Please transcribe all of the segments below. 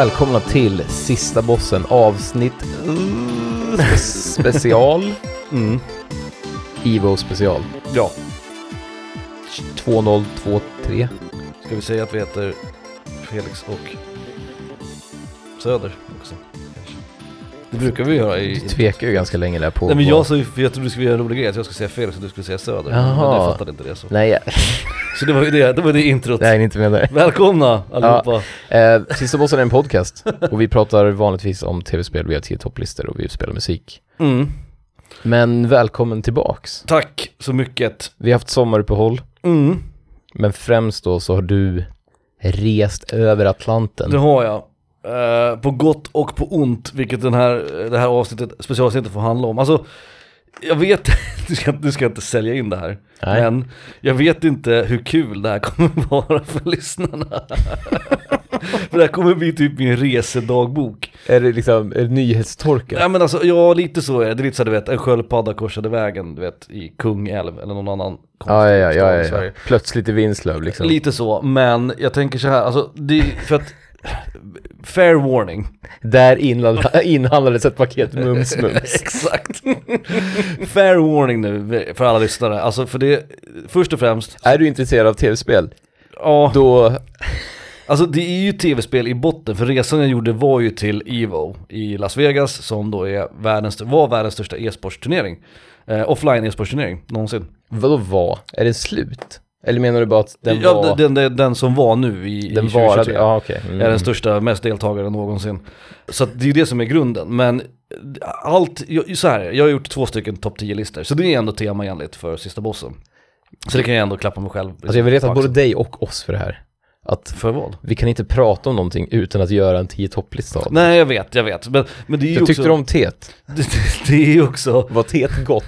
välkomna till Sista Bossen avsnitt mm, special. Mm. Evo special. Ja, 2023. ska vi säga att vi heter Felix och Söder också? Det brukar vi göra i... Du tvekar ju ganska länge där på... Nej men jag för jag trodde du skulle göra en rolig grej, att jag skulle säga Felix och du skulle säga Söder. Men Jaha. jag fattade inte det så. Nej, Så det var ju det, det var det introt. är inte med där. Välkomna allihopa! Eh, Sista Bossen är en podcast och vi pratar vanligtvis om tv-spel, vi har tio topplistor och vi spelar musik. Mm. Men välkommen tillbaks. Tack så mycket. Vi har haft sommaruppehåll, Mm. men främst då så har du rest över Atlanten. Det har jag. Eh, på gott och på ont, vilket den här, det här avsnittet, specialavsnittet får handla om. Alltså, jag vet, du ska, du ska inte sälja in det här, Nej. men jag vet inte hur kul det här kommer vara för lyssnarna. för det här kommer bli typ min resedagbok. Är det liksom, är det nyhetstorka? Nej men alltså, ja lite så är det. Det är lite så du vet, en sköldpadda korsade vägen, du vet, i Kungälv eller någon annan Ja, ja, ja, ja, ja, ja. Plötsligt i Vinslöv liksom. Lite så, men jag tänker så här, alltså, det för att, fair warning. Där inhandla- inhandlades ett paket mums-mums. Exakt. Fair warning nu för alla lyssnare. Alltså för det, först och främst, Är du intresserad av tv-spel? ja, Då, alltså det är ju tv-spel i botten. För resan jag gjorde var ju till Evo i Las Vegas som då är världens, var världens största e-sportsturnering. Eh, offline e-sportsturnering, någonsin. vadå var? Är den slut? Eller menar du bara att den ja, var... den, den, den som var nu i, den i varade, 2023. ja okej. Mm. är den största, mest deltagare någonsin. Så det är det som är grunden. Men allt, jag, så här, jag har gjort två stycken topp 10-listor, så det är ändå temaenligt för sista bossen. Så det kan jag ändå klappa mig själv Alltså jag vill reta både dig och oss för det här. Att För vad? vi kan inte prata om någonting utan att göra en tio topplista. Nej jag vet, jag vet. Men, men det är ju Jag också... tyckte du om teet? det, det, är ju också Var teet gott?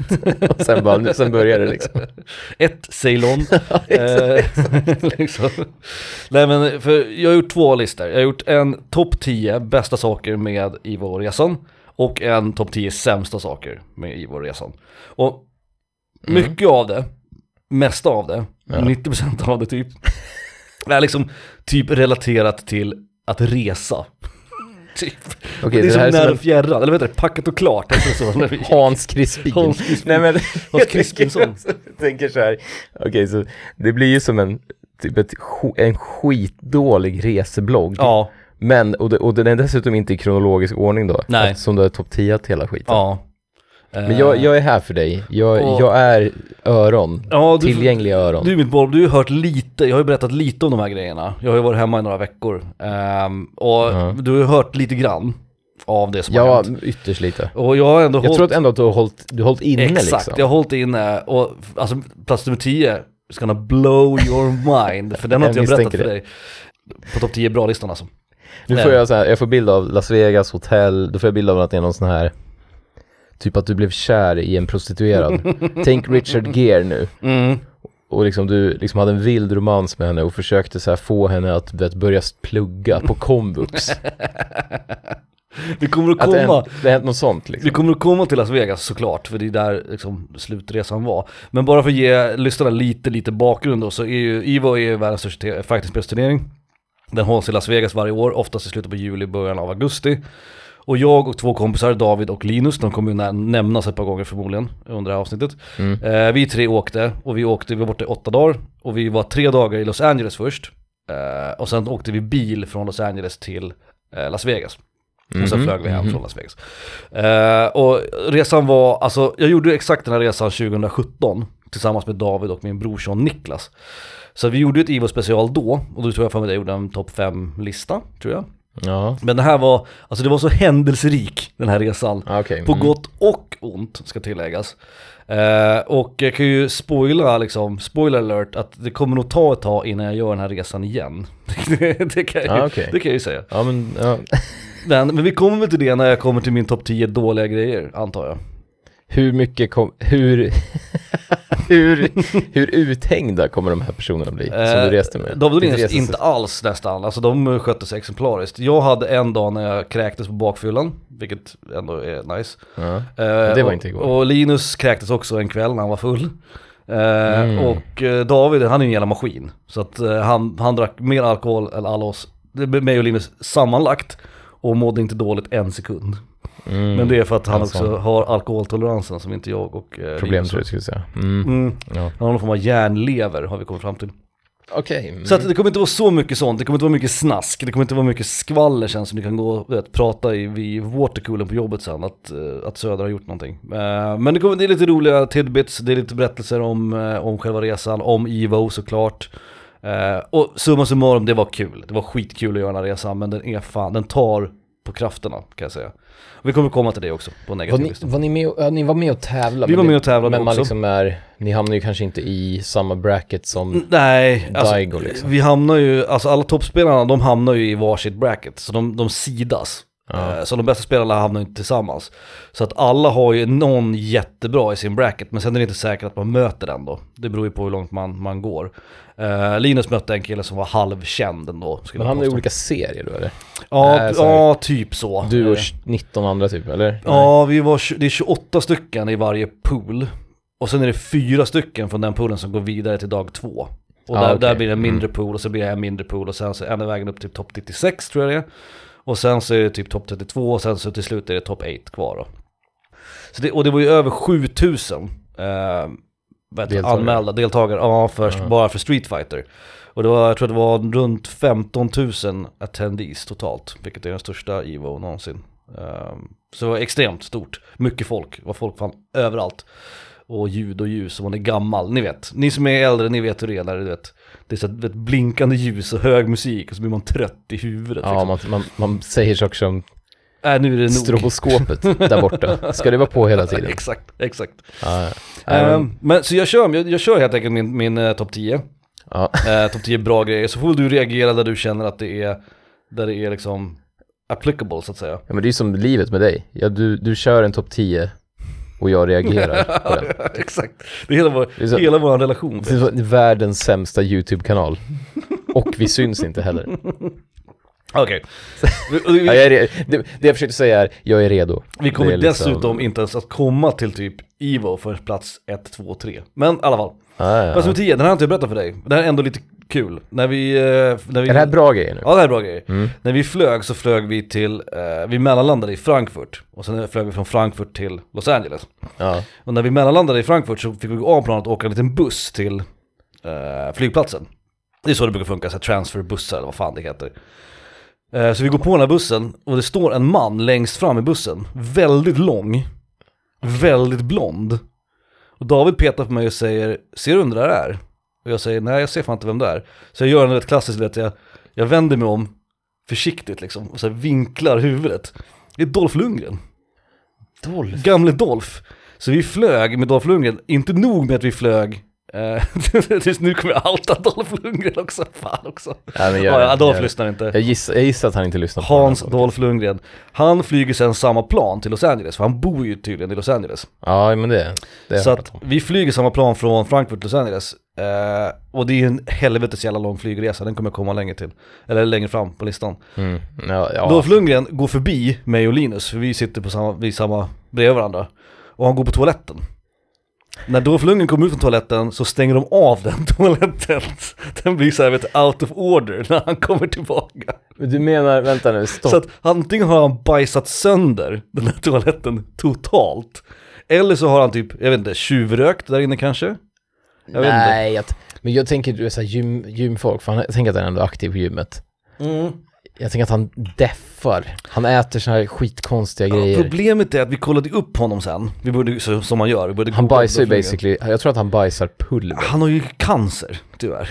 och sen, bara, sen började det liksom. ett Ceylon. eh, liksom. Nej men för jag har gjort två listor. Jag har gjort en topp 10 bästa saker med Ivo-resan. Och en topp 10 sämsta saker med Ivo-resan. Och Mm. mycket av det, mesta av det, Ja. 90% av det typ, är liksom typ relaterat till att resa. typ. Okej, det är det här som är när som och fjärran, eller vet du, packat och klart. Heter det så, vi- en Hans Crispin. Hans Crispin. Nej men, Hans Crispinsson. jag tänker så här. okej så det blir ju som en, typ ett, en skitdålig reseblogg. Ja, Men, och, det, och den är dessutom inte i kronologisk ordning då. Nej. Eftersom du har topp 10 till hela skiten. ja. Men jag, jag är här för dig. Jag, Och- jag är öron. Ja, du- Tillgängliga öron. Du mitt boll, du har ju hört lite, jag har ju berättat lite om de här grejerna. Jag har ju varit hemma i några veckor. Ehm, och Ja. du har ju hört lite grann av det som har ja, hänt. ytterst lite. Och jag har ändå Jag hållit... tror att ändå att du har hållit, du har hållit inne Exakt, liksom. jag har hållit inne och alltså plats nummer 10 is gonna blow your mind. För den har inte jag berättat misstänker för det. dig. På topp 10 bra-listan alltså. Nu får jag så här, jag får bild av Las Vegas hotell, då får jag bild av att det är någon sån här Typ att du blev kär i en prostituerad. Tänk Richard Gere nu. Mm. Och liksom du liksom hade en vild romans med henne och försökte så få henne att vet, börja plugga på komvux. Vi kommer att Att det, komma, hänt, det hänt något sånt liksom. kommer att komma till Las Vegas såklart, för det är där liksom slutresan var. Men bara för att ge lyssnarna lite, lite bakgrund då, så är ju Evo är världens största fightingspelsturnering. Den hålls i Las Vegas varje år, oftast i slutet på juli, början av augusti. Och jag och två kompisar, David och Linus, de kommer ju nä- nämnas ett par gånger förmodligen under det här avsnittet. Mm. Eh, vi tre åkte, och vi åkte, vi var borta i åtta dagar. Och vi var tre dagar i Los Angeles först. Eh, och sen åkte vi bil från Los Angeles till eh, Las Vegas. Och sen Mhm, flög vi hem mhm. från Las Vegas. Eh, och resan var, alltså jag gjorde exakt den här resan 2017 tillsammans med David och min brorson Niklas. Så vi gjorde ett Ivo special då, och då tror jag för mig att jag gjorde en topp 5-lista, tror jag. Ja, Men det här var, alltså det var så händelserik den här resan. ah, okej. På Mm. gott och ont ska tilläggas. Eh, och jag kan ju spoila liksom, spoiler alert, att det kommer nog ta ett tag innan jag gör den här resan igen. det, det, kan jag, ju- Ah, okej. det kan jag ju säga. Ja men, ja. Men, men vi kommer väl till det när jag kommer till min topp 10 dåliga grejer, antar jag. Hur mycket kom, hur, hur, hur uthängda kommer de här personerna bli som Eh, du reste med? Linus reses- inte alls nästan, alltså de skötte sig exemplariskt. Jag hade en dag när jag kräktes på bakfyllan, vilket ändå är nice. Ja. Eh, det var och, inte igår. Och Linus kräktes också en kväll när han var full. Eh, Mm. Och eh, David, han är ju en jävla maskin. Så att eh, han, han drack mer alkohol än alla oss mig och Linus sammanlagt och mådde inte dåligt en sekund. Mm. Men det är för att han Alltså. också har alkoholtoleransen som inte jag och eh, Problem tror jag skulle säga. Mm. Mm. Ja. Han har någon form av järnlever har vi kommit fram till. Okej. mm. Så att det kommer inte vara så mycket sånt, det kommer inte vara mycket snask, det kommer inte vara mycket skvaller sen som ni kan gå och vet, prata i vid watercoolen på jobbet sen att, eh, att Söder har gjort någonting. Eh, Men det, kommer, det är lite roliga tidbits, det är lite berättelser om, eh, om själva resan, om Evo såklart. Eh, Och summa summarum, det var kul. Det var skitkul att göra den här resan, men den är fan, den tar på krafterna kan jag säga. Vi kommer komma till det också på Var ni, negativlistan. var ni, med, och- ja, ni var med och tävlade? Vi var med och tävlade Men man liksom är, ni hamnar ju kanske inte i samma bracket som Nej, alltså, Daigo liksom. vi hamnar ju, alltså alla toppspelarna de hamnar ju i varsitt bracket, så de, de sidas. Ja. Eh, Så de bästa spelarna hamnar inte tillsammans. Så att alla har ju någon jättebra i sin bracket, men sen är det inte säkert att man möter den då. Det beror ju på hur långt man, man går. Eh, Linus mötte en kille som var halvkänd ändå. Men jag hamnar i olika serier då eller? Ja, här- ja, typ så. Du och Eh, 19 andra typ, eller? Ja, vi var, det är 28 stycken i varje pool. Och sen är det fyra stycken från den poolen som går vidare till dag två. Och Ah, där, okej. där blir det en Mm. mindre pool och så blir det en mindre pool och sen så ända vägen upp till topp 96 tror jag det är. Och sen så är det typ topp 32 och sen så till slut är det topp 8 kvar då. Så det, och det var ju över 7000 eh, Deltagare. anmälda deltagare ja, för, Ja. bara för Street Fighter. Och det var, jag tror det var runt 15 000 attendees totalt, vilket är den största Evo någonsin. Ehm, så det var extremt stort, mycket folk, var folk fan överallt. Och ljud och ljus, och man är gammal, ni vet. Ni som är äldre, ni vet hur det är när du vet. Det är så ett blinkande ljus och hög musik och så blir man trött i huvudet. Ja, liksom. man, man, man säger saker som Äh, nu är det nog. stroboskopet där borta. Ska det vara på hela tiden? exakt, exakt. Ja, ja. Ehm, men så jag kör, jag, jag kör helt enkelt min, min uh, topp 10. ja. Eh, topp 10 bra grejer, så får du reagera där du känner att det är, där det är liksom applicable så att säga. ja, men det är ju som livet med dig. Ja, du, du kör en topp 10 och jag reagerar på den. Exakt, det är hela vår, Det är så- hela vår relation. Det var världens sämsta YouTube-kanal. Och vi syns inte heller. Okej. Vi, Ja, är det, det jag försökte säga är, jag är redo. vi kommer är liksom- dessutom inte ens att komma till typ Evo för plats 1, 2, 3. Men i alla fall. Ja, ja, ja. nummer 10, den här har inte jag berättat för dig. Det här är ändå lite kul. När vi... eh, När vi Är det här bra grejer nu? Ja det här är bra grejer. Mm. När vi flög så flög vi till, eh, vi mellanlandade i Frankfurt. Och sen flög vi från Frankfurt till Los Angeles. Ja. Och när vi mellanlandade i Frankfurt så fick vi gå av planet och åka en liten buss till eh, flygplatsen. Det är så det brukar funka, så transferbussar eller vad fan det heter. Eh, så vi går på den här bussen och det står en man längst fram i bussen. Väldigt lång, väldigt blond. Och David petar på mig och säger, ser du vem det där är? Och jag säger, nej jag ser fan inte vem det är. Så jag gör en rätt klassisk, vet jag, jag vänder mig om försiktigt liksom och så vinklar huvudet. Det är Dolph Lundgren. Dolph. Gamle Dolph. Så vi flög med Dolph Lundgren, inte nog med att vi flög tills nu kommer jag outa Dolph Lundgren också, fan också. Ja, men gör Ja, Dolph gör lyssnar inte. Jag gissar, jag gissar att han inte lyssnar på Hans Dolph Lundgren. Han flyger sen samma plan till Los Angeles, för han bor ju tydligen i Los Angeles. Ja, men det, det Så att vi flyger samma plan från Frankfurt till Los Angeles. Eh, och det är en helvetes jävla lång flygresa, den kommer jag komma längre till. Eller längre fram på listan. Mm. Ja, ja. Dolph Lundgren går förbi mig och Linus, för vi sitter på samma, vid samma, bredvid varandra. Och han går på toaletten. När Dolph Lundgren kommer ut från toaletten så stänger de av den toaletten. Den blir så här, vet, out of order när han kommer tillbaka. Men Du menar, vänta nu, stopp. Så att antingen har han bajsat sönder den här toaletten totalt. Eller så har han typ, jag vet inte, tjuvrökt där inne kanske? jag vet inte. Nej, jag men jag tänker du är såhär gym, gymfolk, för han, jag tänker att han är ändå aktiv på gymmet. Mm. Jag tänker att han deffar. Han äter såna här skitkonstiga Ja, grejer. problemet är att vi kollade upp honom sen. Vi borde, så, som man gör, vi borde Han bajsar ju basically, jag tror att han bajsar pulver. Han har ju cancer, tyvärr.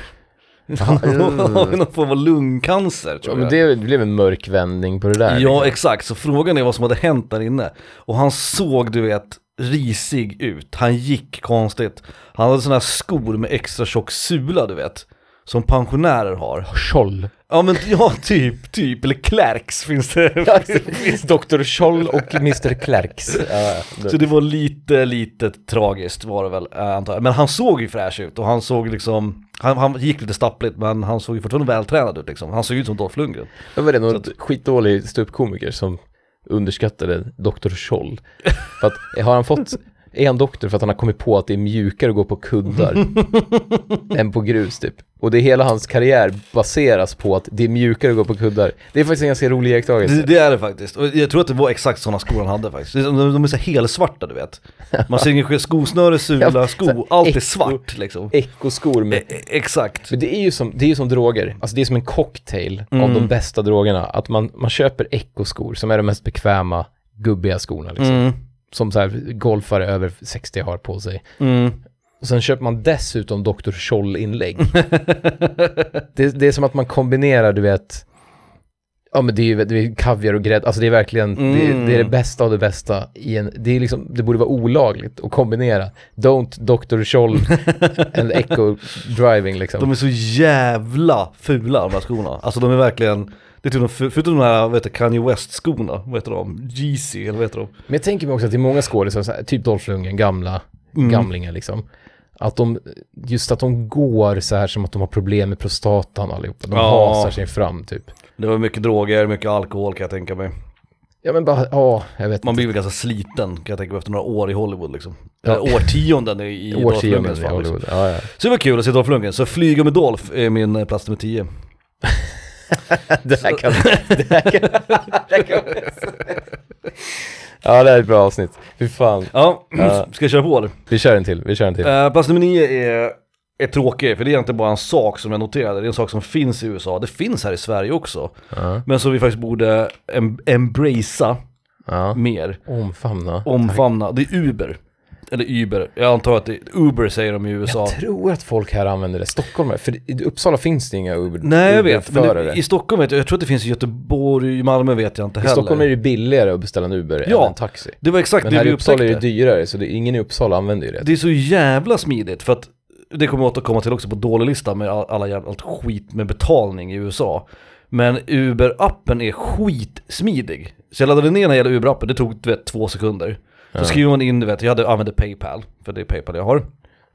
Han har någon form av lungcancer Ja, tror men jag. det blev en mörk vändning på det där. Ja, liksom. exakt. Så frågan är vad som hade hänt där inne. Och han såg, du vet, risig ut. Han gick konstigt. Han hade sådana här skor med extra tjock sula, du vet. Som pensionärer har. Scholl. Ja men ja, typ, typ. Eller Clarks finns det. Dr. Scholl och Mr. Clarks. Ja, Så det var lite, lite tragiskt var det väl, eh, antar jag. Men han såg ju fräsch ut och han såg liksom, han, han gick lite stappligt men han såg ju fortfarande vältränad ut liksom. Han såg ut som Dolph Lundgren. Det var det någon att- skitdålig ståuppkomiker som underskattade Dr. Scholl. För att, har han fått, är han doktor för att han har kommit på att det är mjukare att gå på kuddar än på grus typ? Och det är hela hans karriär baseras på att det är mjukare att gå på kuddar. Det är faktiskt en ganska rolig iakttagelse. Det, det är det faktiskt. Och jag tror att det var exakt sådana skor han hade faktiskt. De, de, är så helsvarta du vet. Man ser ingen skosnöre, sula, sko, allt är svart liksom. Ekoskor med... E- e- exakt. Men det är ju som, det är som droger, alltså det är som en cocktail av Mm. de bästa drogerna. Att man, man köper ekoskor som är de mest bekväma, gubbiga skorna liksom. Mm. Som så här golfare över 60 har på sig. Mm. Och sen köper man dessutom Dr. Scholl-inlägg. det, det är som att man kombinerar, du vet, ja men det är ju det är kaviar och grädde, alltså det är verkligen, Mm. det, det är det bästa av det bästa i en, det är liksom, det borde vara olagligt att kombinera. Don't Dr. Scholl and Echo Driving liksom. De är så jävla fula de här skorna. Alltså de är verkligen, det är typ de, förutom de här, vad heter Kanye West-skorna, vad heter de? Yeezy, eller vad heter de? Men jag tänker mig också att det är många skådisar, typ Dolph Lundgren, gamla, Mm. gamlingar liksom. Att de, just att de går så här som att de har problem med prostatan allihopa. De Ja. hasar sig fram typ. Det var mycket droger, mycket alkohol kan jag tänka mig. Ja men bara, ja, jag vet Man blir väl ganska sliten kan jag tänka mig efter några år i Hollywood liksom. Ja. Eller årtionden i, i Dolph Lundgrens fall. Liksom. Ja, ja. Så det var kul att se Dolph Lundgren, så flyga med Dolph är min eh, plats nummer 10. Det här kan, det här kan, det här kan Ja, det här är ett bra avsnitt. Fy fan. Ja, Ja. ska jag köra på det? Vi kör en till, vi kör en till. Uh, plats nummer 9 är, är tråkig, för det är inte bara en sak som jag noterade, det är en sak som finns i USA, det finns här i Sverige också. Ja, Men som vi faktiskt borde em embracea ja. mer, Omfamna. omfamna, det är Uber. Eller Uber, jag antar att det Uber säger de i USA. Jag tror att folk här använder det. Stockholm, för i Uppsala finns det inga Uber Nej jag vet, men det, i Stockholm vet jag, jag tror att det finns i Göteborg, i Malmö vet jag inte I heller. Stockholm är det billigare att beställa en Uber Ja. än en taxi. Det var exakt Men det här vi i Uppsala är upptäckte. det dyrare, så det, ingen i Uppsala använder ju det. Det är så jävla smidigt för att det kommer jag återkomma till också på dålig lista med all- alla jävla allt skit med betalning i USA. Men Uber-appen är skitsmidig. Så jag laddade ner den här jävla Uber-appen, det tog du vet två sekunder. Så skriver man in, du vet, jag hade, använde Paypal, för det är Paypal jag har.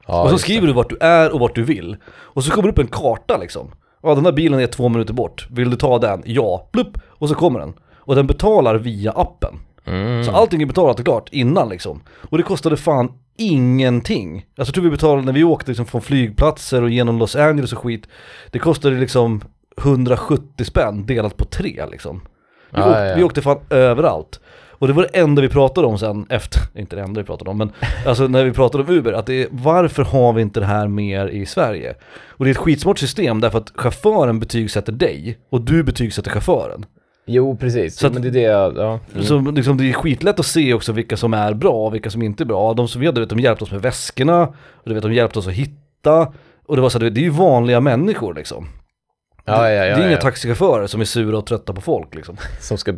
Ja, och så skriver det. du vart du är och vart du vill. Och så kommer det upp en karta liksom. Ja, den här bilen är två minuter bort. Vill du ta den? Ja. Plupp! Och så kommer den. Och den betalar via appen. Mm. Så allting är betalat och klart innan liksom. Och det kostade fan ingenting. Alltså jag tror vi betalade när vi åkte liksom från flygplatser och genom Los Angeles och skit. Det kostade liksom 170 spänn delat på tre liksom. Vi, Ja, åkte, ja. vi åkte fan överallt. Och det var det enda vi pratade om sen efter, inte det enda vi pratade om men alltså när vi pratade om Uber, att det är, varför har vi inte det här mer i Sverige? Och det är ett skitsmart system därför att chauffören betygsätter dig och du betygsätter chauffören. Jo, precis. Så att- men det är det jag, ja. Mm. Så liksom, det är skitlätt att se också vilka som är bra och vilka som inte är bra. De som vi hade, vet, de hjälpte oss med väskorna, och du vet, de hjälpte oss att hitta. Och det var så här, det är ju vanliga människor liksom. Ja, ja, ja, det är inga taxichaufförer som är sura och trötta på folk liksom. Som ska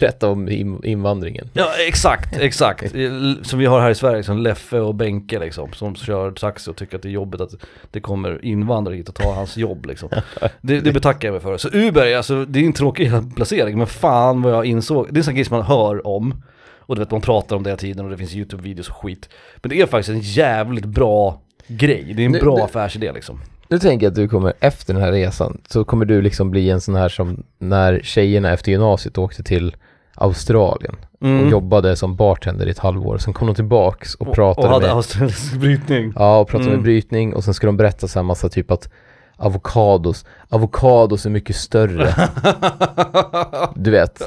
berätta om in, invandringen. Ja exakt, exakt. Som vi har här i Sverige, liksom Leffe och Benke liksom, som kör taxi och tycker att det är jobbigt att det kommer invandrare hit och tar hans jobb liksom. Det, det betackar jag mig för. Så Uber, alltså, det är en tråkig placering, men fan vad jag insåg, det är en sån grej som man hör om, och du vet man pratar om det hela tiden och det finns YouTube-videos och skit. Men det är faktiskt en jävligt bra grej, det är en Nu- bra nu- affärsidé liksom. Nu tänker jag att du kommer, efter den här resan, så kommer du liksom bli en sån här som när tjejerna efter gymnasiet åkte till Australien och Mm. jobbade som bartender i ett halvår. Sen kom de tillbaks och pratade och hade med, australisk brytning. ja, och pratade Mm. med brytning och sen ska de berätta så här massa typ att avokados, avokados är mycket större. Du vet,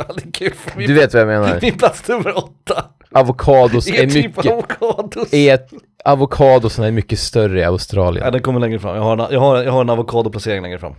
du vet vad jag menar. min plats nummer åtta. Avokados är Är typ mycket, avokados. är, avokadosarna är mycket större i Australien Ja, den kommer längre fram. Jag har en, jag har, jag har en avokadoplacering längre fram.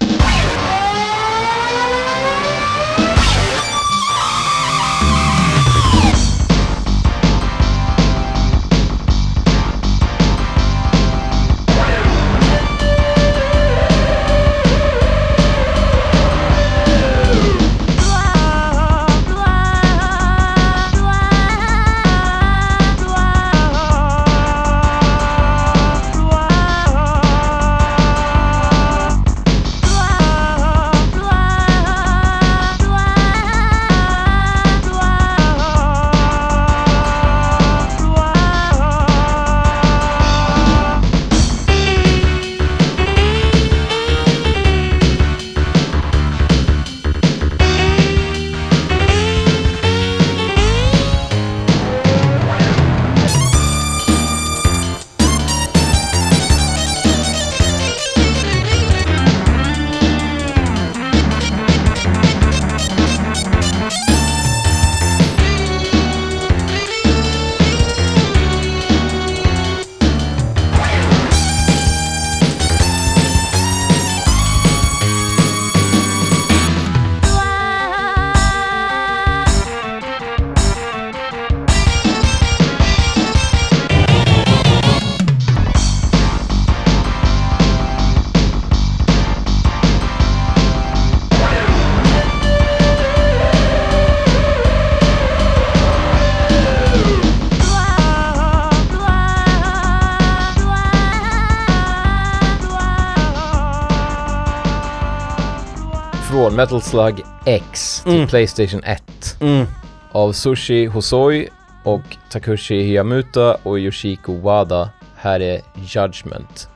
Metal Slug X till Mm. Playstation 1 Mm. av Sushi Hosoi och Takushi Hiyamuta och Yoshiko Wada. Här är Judgment.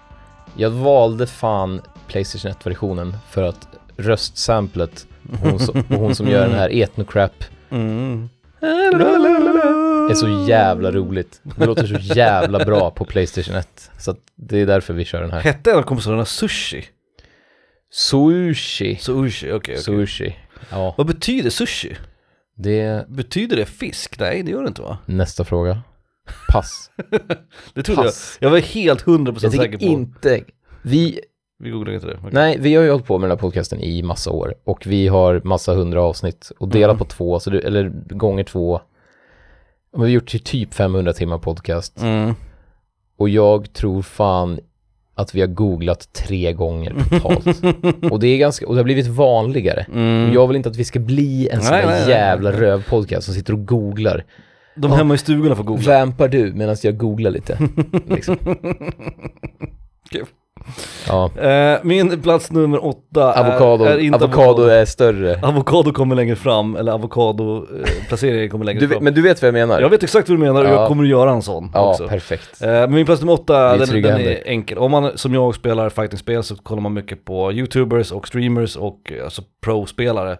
Jag valde fan Playstation 1-versionen för att röstsamplet hon som, och hon som gör den här etnocrap Mm. är så jävla roligt. Det låter så jävla bra på Playstation 1. Så att det är därför vi kör den här. Hette en av kompositörerna Sushi? Sushi. Sushi, okej. okej. Sushi. Ja, Vad betyder sushi? det Betyder det fisk? Nej, det gör det inte va? nästa fråga. Pass. Det trodde jag. Pass. Jag var helt 100% Jag säker på. inte... Vi, Vi googlar inte det. Okej. nej, vi har ju hållit på med den här podcasten i massa år och vi har massa hundra avsnitt och delat Mm. på två, så det, eller gånger två. Vi har gjort typ 500 timmar podcast Mm. och jag tror fan att vi har googlat tre gånger totalt. och det är ganska, och det har blivit vanligare. Mm. Jag vill inte att vi ska bli en sån Nej, där nej, jävla rövpodcast som sitter och googlar. De hemma i stugorna får googla. Vampar du medan jag googlar lite? liksom. Kul. Ja, Eh, min plats nummer åtta avokado, är, är inte avokado är större. Avokado kommer längre fram, eller avokado-placeringen kommer längre Du, fram. men du vet vad jag menar? jag vet exakt vad du menar och Ja. jag kommer att göra en sån ja, också. perfekt. Eh, Men min plats nummer åtta, den, den är enkel. Om man som jag spelar fightingspel så kollar man mycket på YouTubers och streamers och eh, alltså pro-spelare.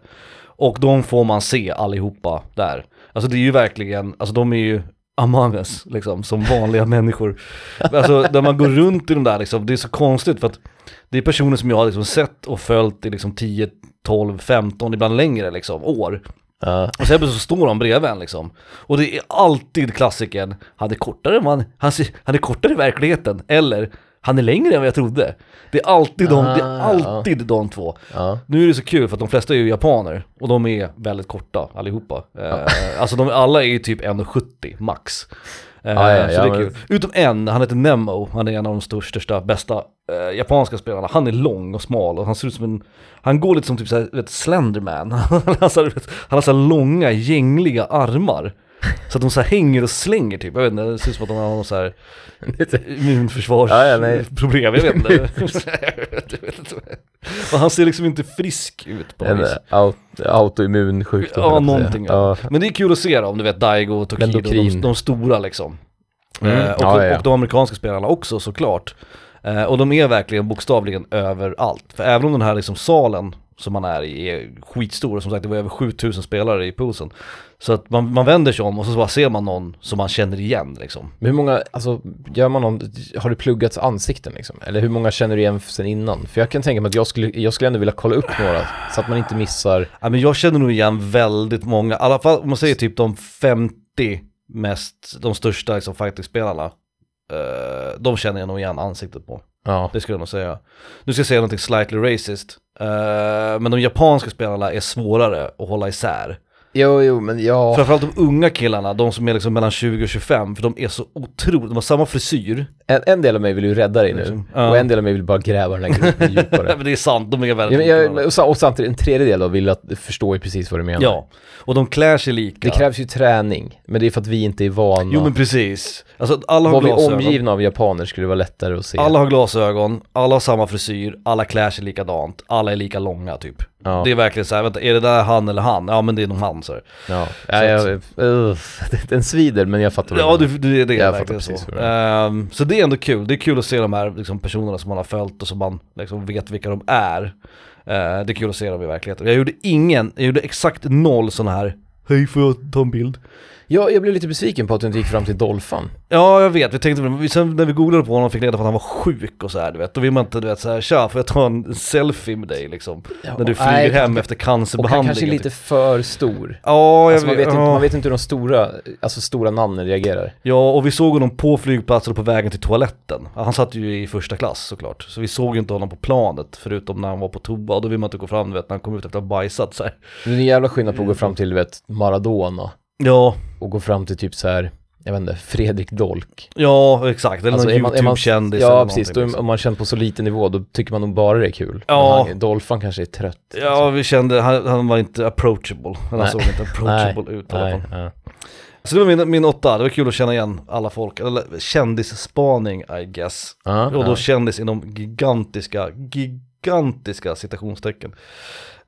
Och de får man se allihopa där. Alltså det är ju verkligen, alltså de är ju among us liksom, som vanliga människor. Alltså när man går runt i de där liksom, det är så konstigt för att det är personer som jag har liksom sett och följt i liksom 10, 12, 15, ibland längre liksom, år. Ja. Och sen så står de bredvid en liksom. Och det är alltid klassiken, han är kortare man, han, han är kortare i verkligheten, eller han är längre än vad jag trodde. Det är alltid de, det är Ah, alltid de två. Ja. Nu är det så kul för att de flesta är ju japaner och de är väldigt korta allihopa. Eh, alltså de alla är ju typ 1,70 max. Eh, Ja, ja, så ja, det är men- kul. Utom en, han heter Nemo, han är en av de största, största bästa eh, japanska spelarna. Han är lång och smal och han ser ut som en, han går lite som typ såhär, vet, Slenderman. han, har så här, vet, han har så här långa, gängliga armar. Så att de så här hänger och slänger typ, jag vet inte, det ser ut som att de har någon så här immunförsvarsproblem, Ja, ja, jag vet inte. Jag vet inte. Och han ser liksom inte frisk ut på något vis. aut autoimmun sjukdom. Ja, någonting. säga. Ja. Men det är kul att se dem, du vet Daigo och Tokido, de, de stora liksom. Mm. Eh, och, Ja, ja. och de amerikanska spelarna också såklart. Eh, och de är verkligen bokstavligen överallt. För även om den här liksom salen som man är i är skitstor, som sagt det var över 7000 spelare i poolen. Så att man, man vänder sig om och så bara ser man någon som man känner igen liksom. Men hur många, alltså, gör man någon, har det pluggats ansikten liksom? Eller hur många känner du igen sen innan? För jag kan tänka mig att jag skulle, jag skulle ändå vilja kolla upp några, så att man inte missar, Ja, men jag känner nog igen väldigt många, i alla fall om man säger typ de 50 mest, de största liksom fighting-spelarna. eh, de känner jag nog igen ansiktet på. ja. Det skulle jag nog säga. Nu ska jag säga någonting slightly racist. eh, men de japanska spelarna är svårare att hålla isär. Jo, jo, men ja. Framförallt de unga killarna, de som är liksom mellan 20 och 25, för de är så otroligt, de har samma frisyr. En, en del av mig vill ju rädda dig nu, Liksom. Ja. och en del av mig vill bara gräva den här gruppen djupare. men det är sant, de är Ja, väldigt lika jag, och, och samtidigt, en tredjedel då vill att förstå precis vad du menar. Ja, och de klär sig lika. Det krävs ju träning, men det är för att vi inte är vana. Jo men precis. Alltså alla har Var vi glasögon. omgivna av japaner skulle det vara lättare att se. Alla har glasögon, alla har samma frisyr, alla klär sig likadant, alla är lika långa typ. Ja. Det är verkligen så här, vänta, är det där han eller han? Ja men det är nog han så här. ja. Ja, jag, uh, den svider, men jag fattar vad Ja du det, det, det är Jag verkligen så. Ehm, så det är ändå kul, det är kul att se de här liksom, personerna som man har följt och som man liksom, vet vilka de är. Eh, det är kul att se dem i verkligheten. Jag gjorde ingen, jag gjorde exakt noll sådana här Hej får jag ta en bild? Ja, jag blev lite besviken på att du inte gick fram till Dolphan. Ja jag vet, vi tänkte sen när vi googlade på honom fick reda på att han var sjuk och så här, du vet, då vill man inte du vet såhär, tja får jag ta en selfie med dig liksom? Ja, när du flyger nej, hem efter Och han cancerbehandling. kanske är lite för stor. Ja, jag Alltså man, vet inte, ja. man vet inte hur de stora, alltså stora namnen reagerar. Ja, och vi såg honom på flygplatsen och på vägen till toaletten. Han satt ju i första klass såklart, så vi såg inte honom på planet förutom när han var på toa och då vill man inte gå fram du vet när han kom ut efter att ha bajsat så här. Det är en jävla skillnad på att gå fram till, du vet, Maradona Ja, och gå fram till typ så här, jag vet inte, Fredrik Dolk. ja exakt, eller Alltså, någon YouTube-kändis Ja, precis. Då, liksom. om man känner på så liten nivå, då tycker man nog bara det är kul. Ja. Han, Dolphan kanske är trött. Ja, vi kände, han, han var inte approachable. Han såg inte approachable ut i alla fall. Så det var min, min åtta, det var kul att känna igen alla folk. Eller kändisspaning I guess. Ja, Och då ja. kändis inom gigantiska, gigantiska citationstecken.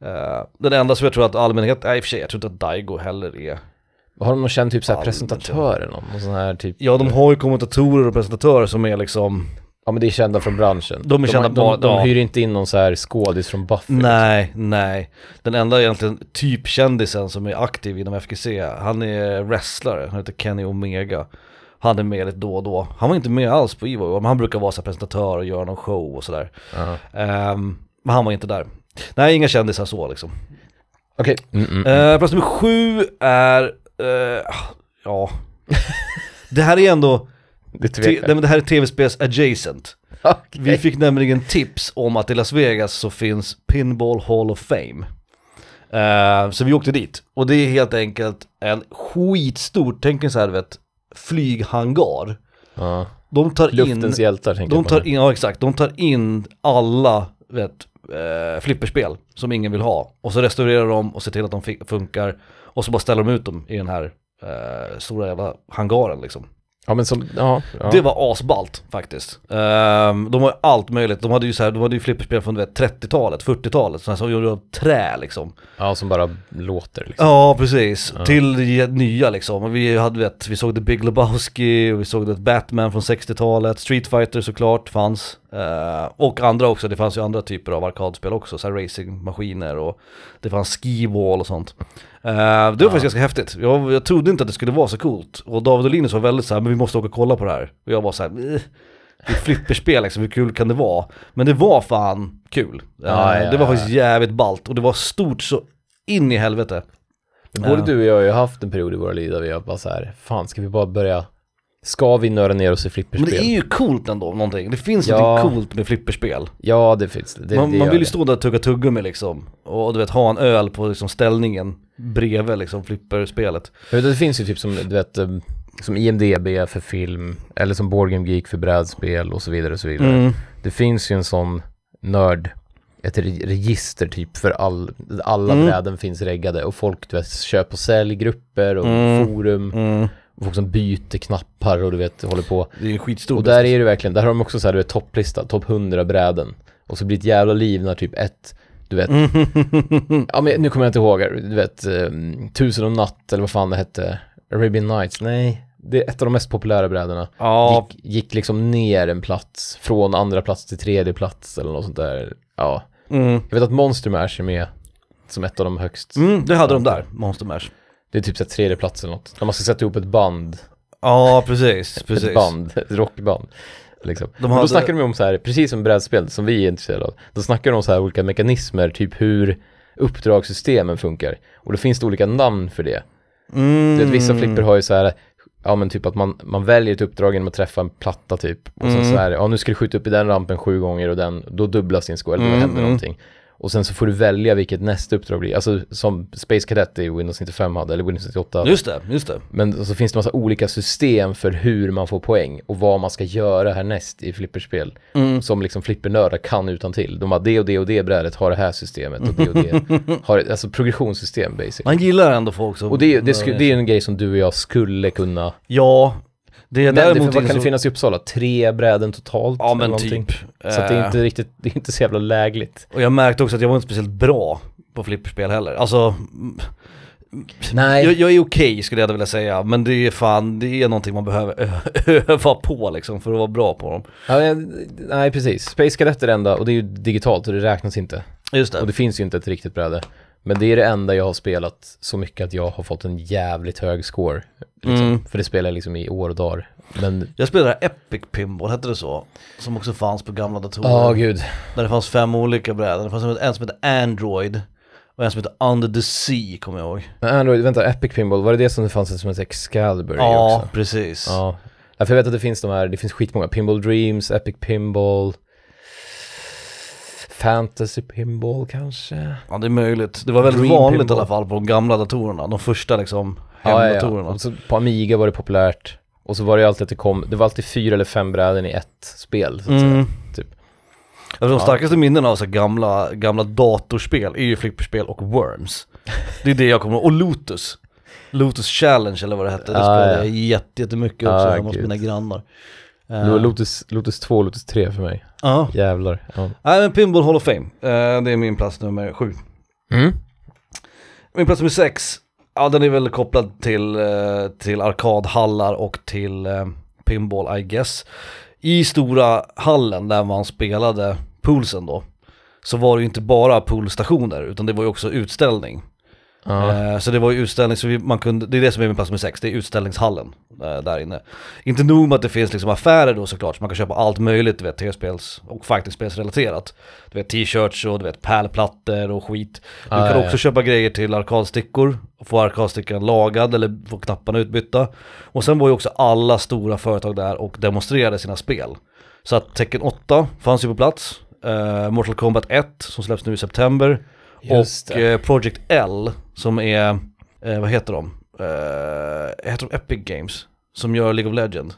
Eh, den enda som jag tror att allmänhet, nej i och för sig, jag tror inte att Daigo heller är Har de någon känd typ såhär Ja, presentatör eller någon? någon sån här typ Ja de har ju kommentatorer och presentatörer som är liksom Ja men det är kända från branschen. De är kända de, de, de ja. hyr inte in någon så här skådis från Buffy. Nej, nej. Den enda egentligen typkändisen som är aktiv inom FGC, han är wrestlare, han heter Kenny Omega. Han är med lite då och då. Han var inte med alls på Evo, men han brukar vara så här presentatör och göra någon show och sådär. Ja. Ehm, men han var inte där. Nej, inga kändisar så liksom. Okej. Mm, mm. Uh, plats nummer sju är, eh, ja. det här är ändå, det nej, men det här är tv-spels adjacent. Okej. Vi fick nämligen tips om att i Las Vegas så finns Pinball Hall of Fame. Eh, så vi åkte dit. Och det är helt enkelt en skitstor, tänk en så här vet, flyghangar. Ja. De tar in, Luftens hjältar tänker de tar in, ja exakt, de tar in alla, vet, eh, flipperspel som ingen vill ha. Och så restaurerar de och ser till att de funkar. Och så bara ställer de ut dem i den här eh, stora jävla hangaren liksom. Ja men som, ja. ja. Det var asballt faktiskt. Ehm, de har ju allt möjligt, de hade ju så här, de hade ju flipperspel från du vet, 30-talet, 40-talet, sådana som gjorde av trä liksom. ja, som bara låter liksom. Ja precis, till det nya liksom. Vi hade vet, vi såg The Big Lebowski, och vi såg det Batman från 60-talet, Street Fighter såklart fanns. Eh, och andra också, det fanns ju andra typer av arkadspel också, så här racingmaskiner och det fanns ski-wall och sånt. Eh, det var faktiskt ganska häftigt. Jag, jag trodde inte att det skulle vara så coolt. Och David och Linus var väldigt så här, men vi måste åka och kolla på det här. Och jag var så här, "Eh, det är flipperspel liksom, hur kul kan det vara? Men det var fan kul. Ja, Eh, ja, det var ja. faktiskt jävligt ballt och det var stort så in i helvete. Både Ja. du och jag har ju haft en period i våra liv där vi har bara så här, fan ska vi bara börja, ska vi nörda ner oss i Men flipperspel? det är ju coolt ändå, någonting. Det finns Ja. någonting coolt med flipperspel. Ja det finns det. man det man vill ju stå där och tugga tuggummi liksom. Och du vet, ha en öl på liksom ställningen bredvid liksom flipperspelet. Det finns ju typ som, du vet, eh, som IMDB för film, eller som Board Game Geek för brädspel och så vidare och så vidare. Mm. Det finns ju en sån nörd, ett re- register typ för all, alla Mm. bräden finns reggade och folk du vet köp och säljgrupper och Mm. forum Mm. Folk som byter knappar och du vet håller på. Det är ju skitstor Och där är det verkligen, där har de också så här, du vet topplista, topp 100 bräden. Och så blir det ett jävla liv när typ ett, du vet, ja men nu kommer jag inte ihåg, du vet, um, Tusen och natt eller vad fan det hette, Arabian Nights, nej. Det är ett av de mest populära brädorna. Ja, Gick, gick liksom ner en plats, från andra plats till tredje plats eller något sånt där. Ja. mm. Jag vet att Monster Mash är med som ett av de högst. Mm, det hade de där, Monster Mash. Det är typ så här tredje plats eller något. När man ska sätta ihop ett band, Ja, precis, precis. ett band, ett rockband. Liksom. De hade- Då snackar de om så här, precis som brädspel som vi är intresserade av. Då snackar de om så här olika mekanismer, typ hur uppdragssystemen funkar. Och då finns det olika namn för det. Mm. Du vet, vissa flipper har ju så här, ja men typ att man, man väljer ett uppdrag genom att träffa en platta typ. Och sen Mm. så här, ja nu ska du skjuta upp i den rampen sju gånger och den, då dubblas din score, eller Mm, händer mm. någonting. Och sen så får du välja vilket nästa uppdrag blir. Alltså som Space Cadet i Windows 95 hade, eller Windows 98 hade. Just det, just det. Men så finns det massa olika system för hur man får poäng och vad man ska göra härnäst i flipperspel. Mm. Som liksom flippernördar kan utan till. De har det och det och det brädet har det här systemet och det och det. har, alltså progressionssystem basically. Man gillar ändå folk som... Och det, det, sku, det är en grej som du och jag skulle kunna Ja, det är men det, däremot vad kan så- det finnas i Uppsala? Tre bräden totalt? Ja men typ. Så att det är Eh, inte riktigt, det är inte så jävla lägligt. Och jag märkte också att jag var inte speciellt bra på flipperspel heller. Alltså, mm, Nej. jag, jag är okej skulle jag vilja säga, men det är fan, det är någonting man behöver öva på liksom för att vara bra på dem. Ja, jag- nej, precis. Space Cadet är det enda och det är ju digitalt och det räknas inte. Just Och det. det finns ju inte ett riktigt bräde. Men det är det enda jag har spelat så mycket att jag har fått en jävligt hög score. Liksom. Mm. För det spelar jag liksom i år och dagar. Men, Jag spelade Epic Pinball, hette det så? Som också fanns på gamla datorer. ja gud. Där det fanns fem olika bräden. Det fanns en som hette Android och en som hette Under the Sea, kommer jag ihåg. Men Android, vänta, Epic Pinball, var det det som det fanns som hette Excalibur i Ja, också? precis. Ja. ja. För jag vet att det finns de här, det finns skitmånga. Pinball Dreams, Epic Pinball. Fantasy Pinball kanske? Ja, det är möjligt. Det var väldigt Dream vanligt Pinball. i alla fall på de gamla datorerna. De första liksom Ja, ja, ja. hemdatorerna. Så på Amiga var det populärt. Och så var det alltid att det kom, det var alltid fyra eller fem bräden i ett spel. Så att säga. Mm. typ. Alltså, de Ja. starkaste minnena av så gamla, gamla datorspel är ju flipperspel och Worms. Det är det jag kommer ihåg. Och Lotus. Lotus Challenge eller vad det hette. Det Ja, spelade ja. jag jätte- jättemycket Ja, också hemma hos mina grannar. Det var Lotus, Lotus 2 och Lotus 3 för mig. Ja, Jävlar. Ja. nej men Pinball Hall of Fame, Eh, det är min plats nummer sju. Mm. Min plats nummer sex, ja den är väl kopplad till, eh, till arkadhallar och till eh, pinball I guess. I stora hallen där man spelade poolsen då, så var det ju inte bara poolstationer utan det var ju också utställning. Eh, Så det var ju utställning, så vi, man kunde, det är det som är min plats nummer sex, det är utställningshallen eh, där inne. Inte nog med att det finns liksom affärer då såklart, så man kan köpa allt möjligt, du vet, tv-spels och fighting-spelsrelaterat. Du vet t-shirts och du vet pärlplattor och skit. Du Ah, kan ja, också köpa grejer till arkadstickor, och få arkadstickan lagad eller få knapparna utbytta. Och sen var ju också alla stora företag där och demonstrerade sina spel. Så att Tekken 8 fanns ju på plats, eh, Mortal Kombat 1 som släpps nu i september, Just och eh, Project L som är, eh, vad heter de? Eh, heter de Epic Games? Som gör League of Legends.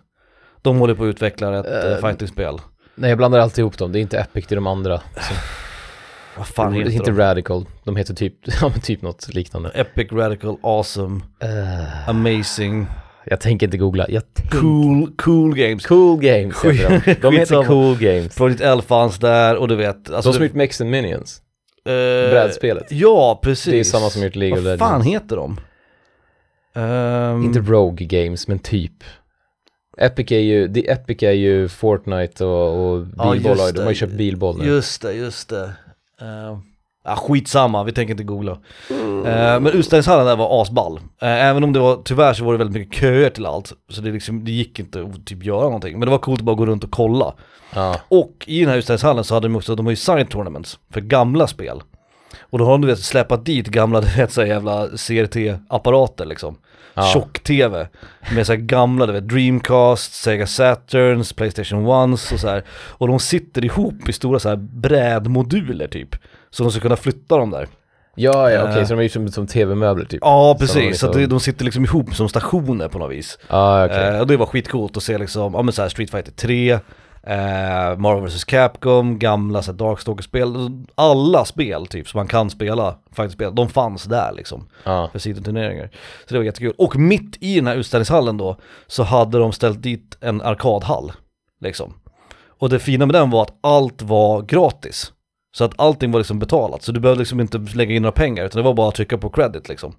De håller på att utveckla ett Eh, uh, fightingspel. Nej jag blandar alltid ihop dem, det är inte Epic, det är de andra. Som, Vad fan heter är inte de? Radical, de heter typ, ja typ något liknande. Epic, Radical, Awesome, Eh, Amazing, jag tänker inte googla, jag tänker... Cool, Cool Games. Cool Games heter de. De heter. Cool Games. Project L fanns där och du vet. Alltså De som gjort Mex and Minions. Eh, brädspelet. Ja, precis. Det är samma som gjort League of Vad fan Legends. heter de? Ehm, Inte Rogue Games, men typ. Epic är ju, det Epic är ju Fortnite och, och Ja, bilboll, just de har ju köpt bilboll nu. Just det, just det. Uh, ja, skitsamma, vi tänker inte googla. Eh, men utställningshallen där var asball. Eh, även om det var, tyvärr så var det väldigt mycket köer till allt. Så det, liksom, det gick inte att typ göra någonting. Men det var coolt att bara gå runt och kolla. Ja. Och i den här utställningshallen så hade de också, de har ju side tournaments för gamla spel. Och då har de du vet släpat dit gamla, du vet så här jävla CRT-apparater liksom. Ja. Tjock-TV med så här gamla, du vet Dreamcast, Sega Saturns, Playstation Ones och så här. Och de sitter ihop i stora så här brädmoduler typ. Så de ska kunna flytta dem där. Ja, ja, okej, Eh. så de är ju som, som tv-möbler typ. Ja precis, så att så- de, de sitter liksom ihop som stationer på något vis. Ja, okej. Eh, och det var skitcoolt att se liksom, ja men så här Street Fighter 3, eh, Marvel vs Capcom, gamla Darkstalker-spel, alla spel typ som man kan spela, fighting-spel, de fanns där liksom Ja. för sidoturneringar. Så det var jättekul. Och mitt i den här utställningshallen då så hade de ställt dit en arkadhall liksom. Och det fina med den var att allt var gratis. Så att allting var liksom betalat, så du behövde liksom inte lägga in några pengar utan det var bara att trycka på credit liksom.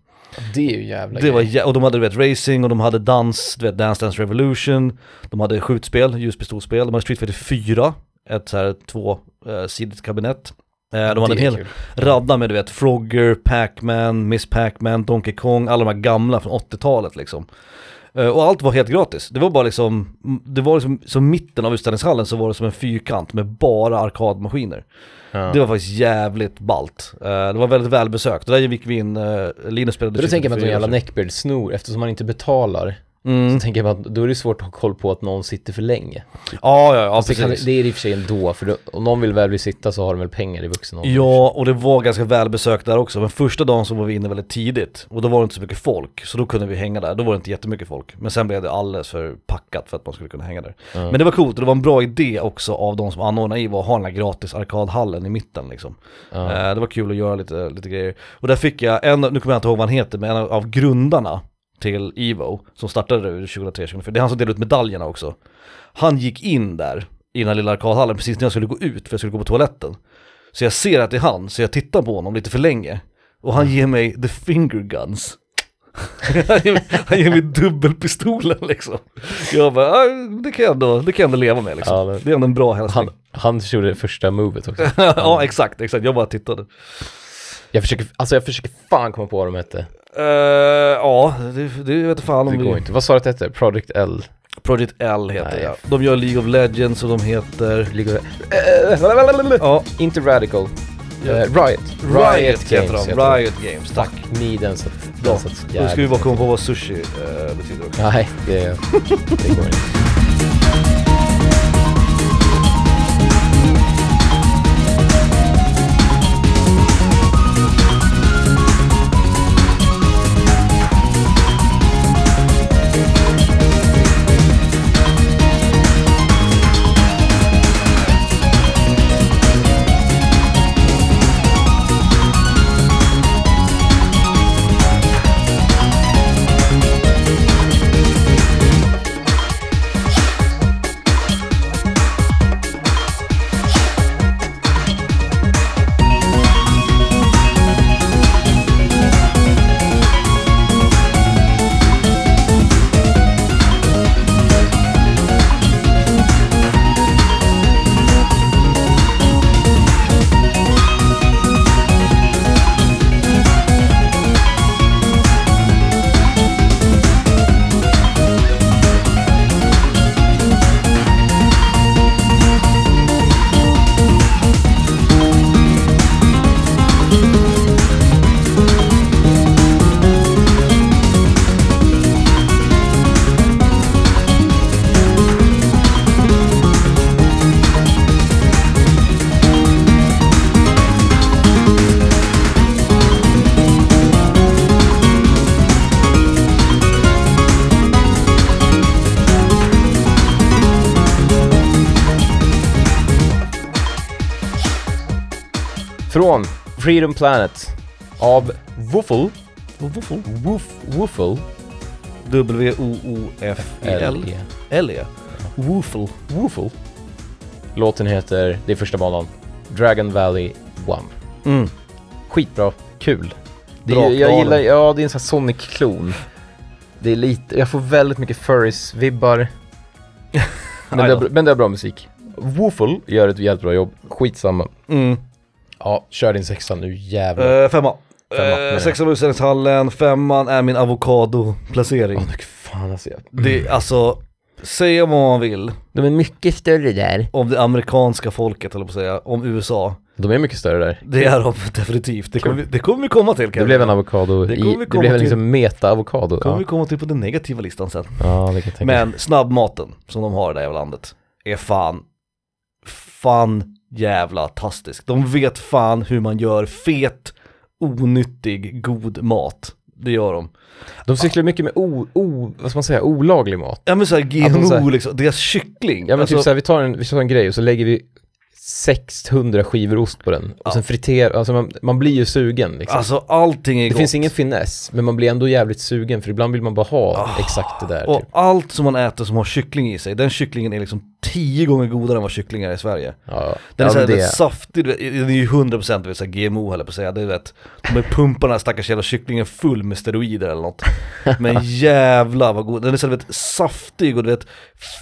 Det är ju jävla Det var jä- och de hade du vet racing och de hade dans, du vet Dance Dance Revolution. De hade skjutspel, ljuspistolspel, de hade Street Fighter 4 Ett så här tvåsidigt kabinett. Eh, De hade en hel kul. radda med du vet Frogger, Pac-Man, Miss Pac-Man, Donkey Kong, alla de här gamla från 80-talet liksom. Eh, Och allt var helt gratis, det var bara liksom, det var liksom, som mitten av utställningshallen så var det som en fyrkant med bara arkadmaskiner Ja. Det var faktiskt jävligt ballt. Eh, det var väldigt välbesökt. Och där gick vi in, uh, Linus spelade Då tänker man att Fighter jävla 4. neckbeard-snor, eftersom man inte betalar, Mm. så tänker man att då är det svårt att ha koll på att någon sitter för länge. Ja, ja, ja Alltså det, precis. det är i och för sig ändå, för då, om någon vill väl bli sitta så har de väl pengar i vuxen ålder. Ja, och det var ganska välbesökt där också. Men första dagen så var vi inne väldigt tidigt och då var det inte så mycket folk. Så då kunde vi hänga där, då var det inte jättemycket folk. Men sen blev det alldeles för packat för att man skulle kunna hänga där. Ja. Men det var coolt och det var en bra idé också av de som anordnade i var att ha den här gratis arkadhallen i mitten liksom. Eh, det var kul att göra lite, lite grejer. Och där fick jag en, nu kommer jag inte ihåg vad han heter, men en av grundarna till Evo, som startade 2003-2004, det är han som delade ut medaljerna också. Han gick in där i den här lilla arkadhallen precis när jag skulle gå ut, för jag skulle gå på toaletten. Så jag ser att det är han, så jag tittar på honom lite för länge. Och han ger mig the finger guns. han, ger mig, han ger mig dubbelpistolen liksom. Jag bara, "Ah, det kan jag ändå, det kan jag ändå leva med liksom. Ja, Det är ändå en bra hälsning. Han, han gjorde det första movet också. ja exakt, exakt, jag bara tittade. Jag försöker, alltså jag försöker fan komma på vad de hette. Eh, ja, det, det vet fan Det om går vi... inte. Vad sa du att det hette? Project L? Project L heter Nej. jag. De gör League of Legends och de heter... Ligger... Äh, Ja, inte Radical. Ja. Eh, Riot. Riot, heter de. heter de. Riot Games, tack. Fuck me, den satt, den satt Då ska vi bara komma på vad sushi eh, betyder också. Nej, det, det går inte. Freedom Planet av Woofle. Woofle. Woof, Woofle. W-O-O-F-E-L. L-E. L-E. Woofle. Woofle. Låten heter, det är första banan, Dragon Valley One. Mm. Skitbra, kul. Det är, jag gillar, ja det är en sån här Sonic-klon. Det är lite, jag får väldigt mycket Furries-vibbar. Men, det är- men det är bra musik. Woofle gör ett jävligt bra jobb, skitsamma. Mm. Ja, kör din sexa nu jävlar. Eh, femma. Femma, jag. sexan var utställningshallen, femman är min avokado-placering. Åh, nu fan alltså. jag- Det, alltså, säga vad man vill De är mycket större där. om det amerikanska folket, eller på att säga, om USA. De är mycket större där. Det är de definitivt. Det kommer, vi, det kommer vi komma till Det Kevin. blev en avokado, Det i, vi det komma blev en till. liksom meta-avokado. Det kommer Ja. vi komma till på den negativa listan sen. ja, det kan jag tänka Men snabbmaten som de har i det här landet är fan, fan jävla tastisk. De vet fan hur man gör fet, onyttig, god mat. Det gör de. De cyklar mycket med o, o, vad ska man säga, olaglig mat. Ja men såhär GMO så här- liksom, deras kyckling. Ja men Alltså, typ såhär, vi tar en, vi tar en grej och så lägger vi 600 skivor ost på den. Och Ja. sen friterar, alltså man, man blir ju sugen liksom. alltså allting är det gott. finns ingen finess, men man blir ändå jävligt sugen för ibland vill man bara ha Ah, exakt det där Och typ. allt som man äter som har kyckling i sig, den kycklingen är liksom tio gånger godare än vad kyckling är i Sverige. Ja, Den är ja, såhär det... det, saftig, du vet, den är ju 100% du vet, såhär GMO höll jag på att säga, det vet De är pumpar den här stackars jävla kycklingen full med steroider eller något. Men jävlar vad god, den är så du vet saftig och du vet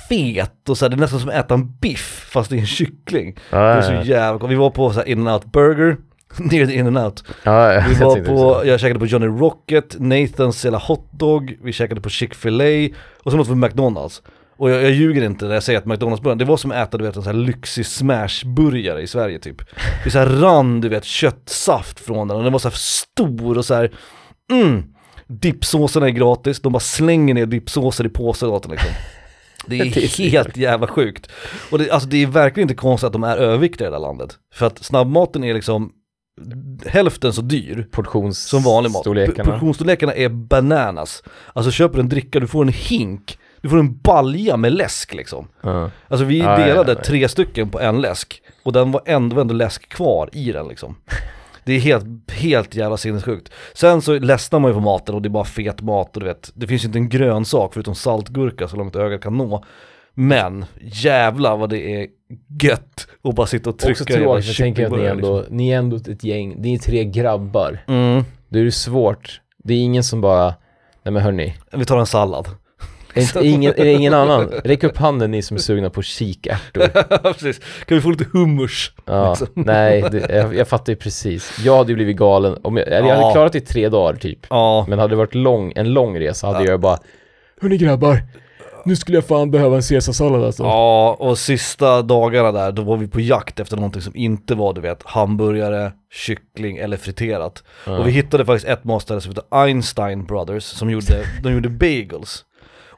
fet och så här, det är nästan som att äta en biff fast det är en kyckling. Ja, Det är så jävla gott. vi var på så här in and out burger Nere i in and out ja, Vi jag var tänkte på, jag käkade på Johnny Rocket, Nathans jävla hotdog, vi käkade på Chick-fil-A och sen åt vi McDonalds. Och jag, jag ljuger inte när jag säger att McDonalds-burgaren, det var som att äta du vet en sån här lyxig smash-burgare i Sverige typ. Det så här rann du vet köttsaft från den och den var så här stor och så här, mm. Dippsåserna är gratis, de bara slänger ner dippsåser i påsar åt den liksom. Det är helt jävla sjukt. Och det, alltså det är verkligen inte konstigt att de är överviktiga i det här landet. För att snabbmaten är liksom hälften så dyr Portions som vanlig mat. storlekarna. Portionsstorlekarna är bananas. Alltså köper en dricka, du får en hink, du får en balja med läsk liksom. Ja. Alltså vi ja, delade ja, ja. tre stycken på en läsk och den var ändå, ändå läsk kvar i den liksom. Det är helt, helt jävla sinnessjukt. Sen så ledsnar man ju på maten och det är bara fet mat och du vet, det finns ju inte en grönsak förutom saltgurka så långt ögat kan nå. Men jävlar vad det är gött att bara sitta och trycka Också jävla tråkigt, jag tänker att ni ändå, ni är ändå ett gäng, ni är tre grabbar. liksom. Mm. Det är svårt. Det är ingen som bara, nej men hörni, Vi tar en sallad. Är, inte, ingen, är det ingen annan? Räck upp handen ni som är sugna på kikärtor. Precis. Kan vi få lite hummus? Ja, Liksom. nej, det, jag, jag fattar ju precis. Jag hade ju blivit galen, om jag, jag Ja. hade klarat det i tre dagar typ. Ja. Men hade det varit lång, en lång resa hade Ja. jag bara Hörni grabbar, nu skulle jag fan behöva en caesarsallad alltså. Ja, och sista dagarna där, då var vi på jakt efter någonting som inte var, du vet, hamburgare, kyckling eller friterat. Ja. Och vi hittade faktiskt ett matställe som heter Einstein Brothers, som gjorde, de gjorde bagels.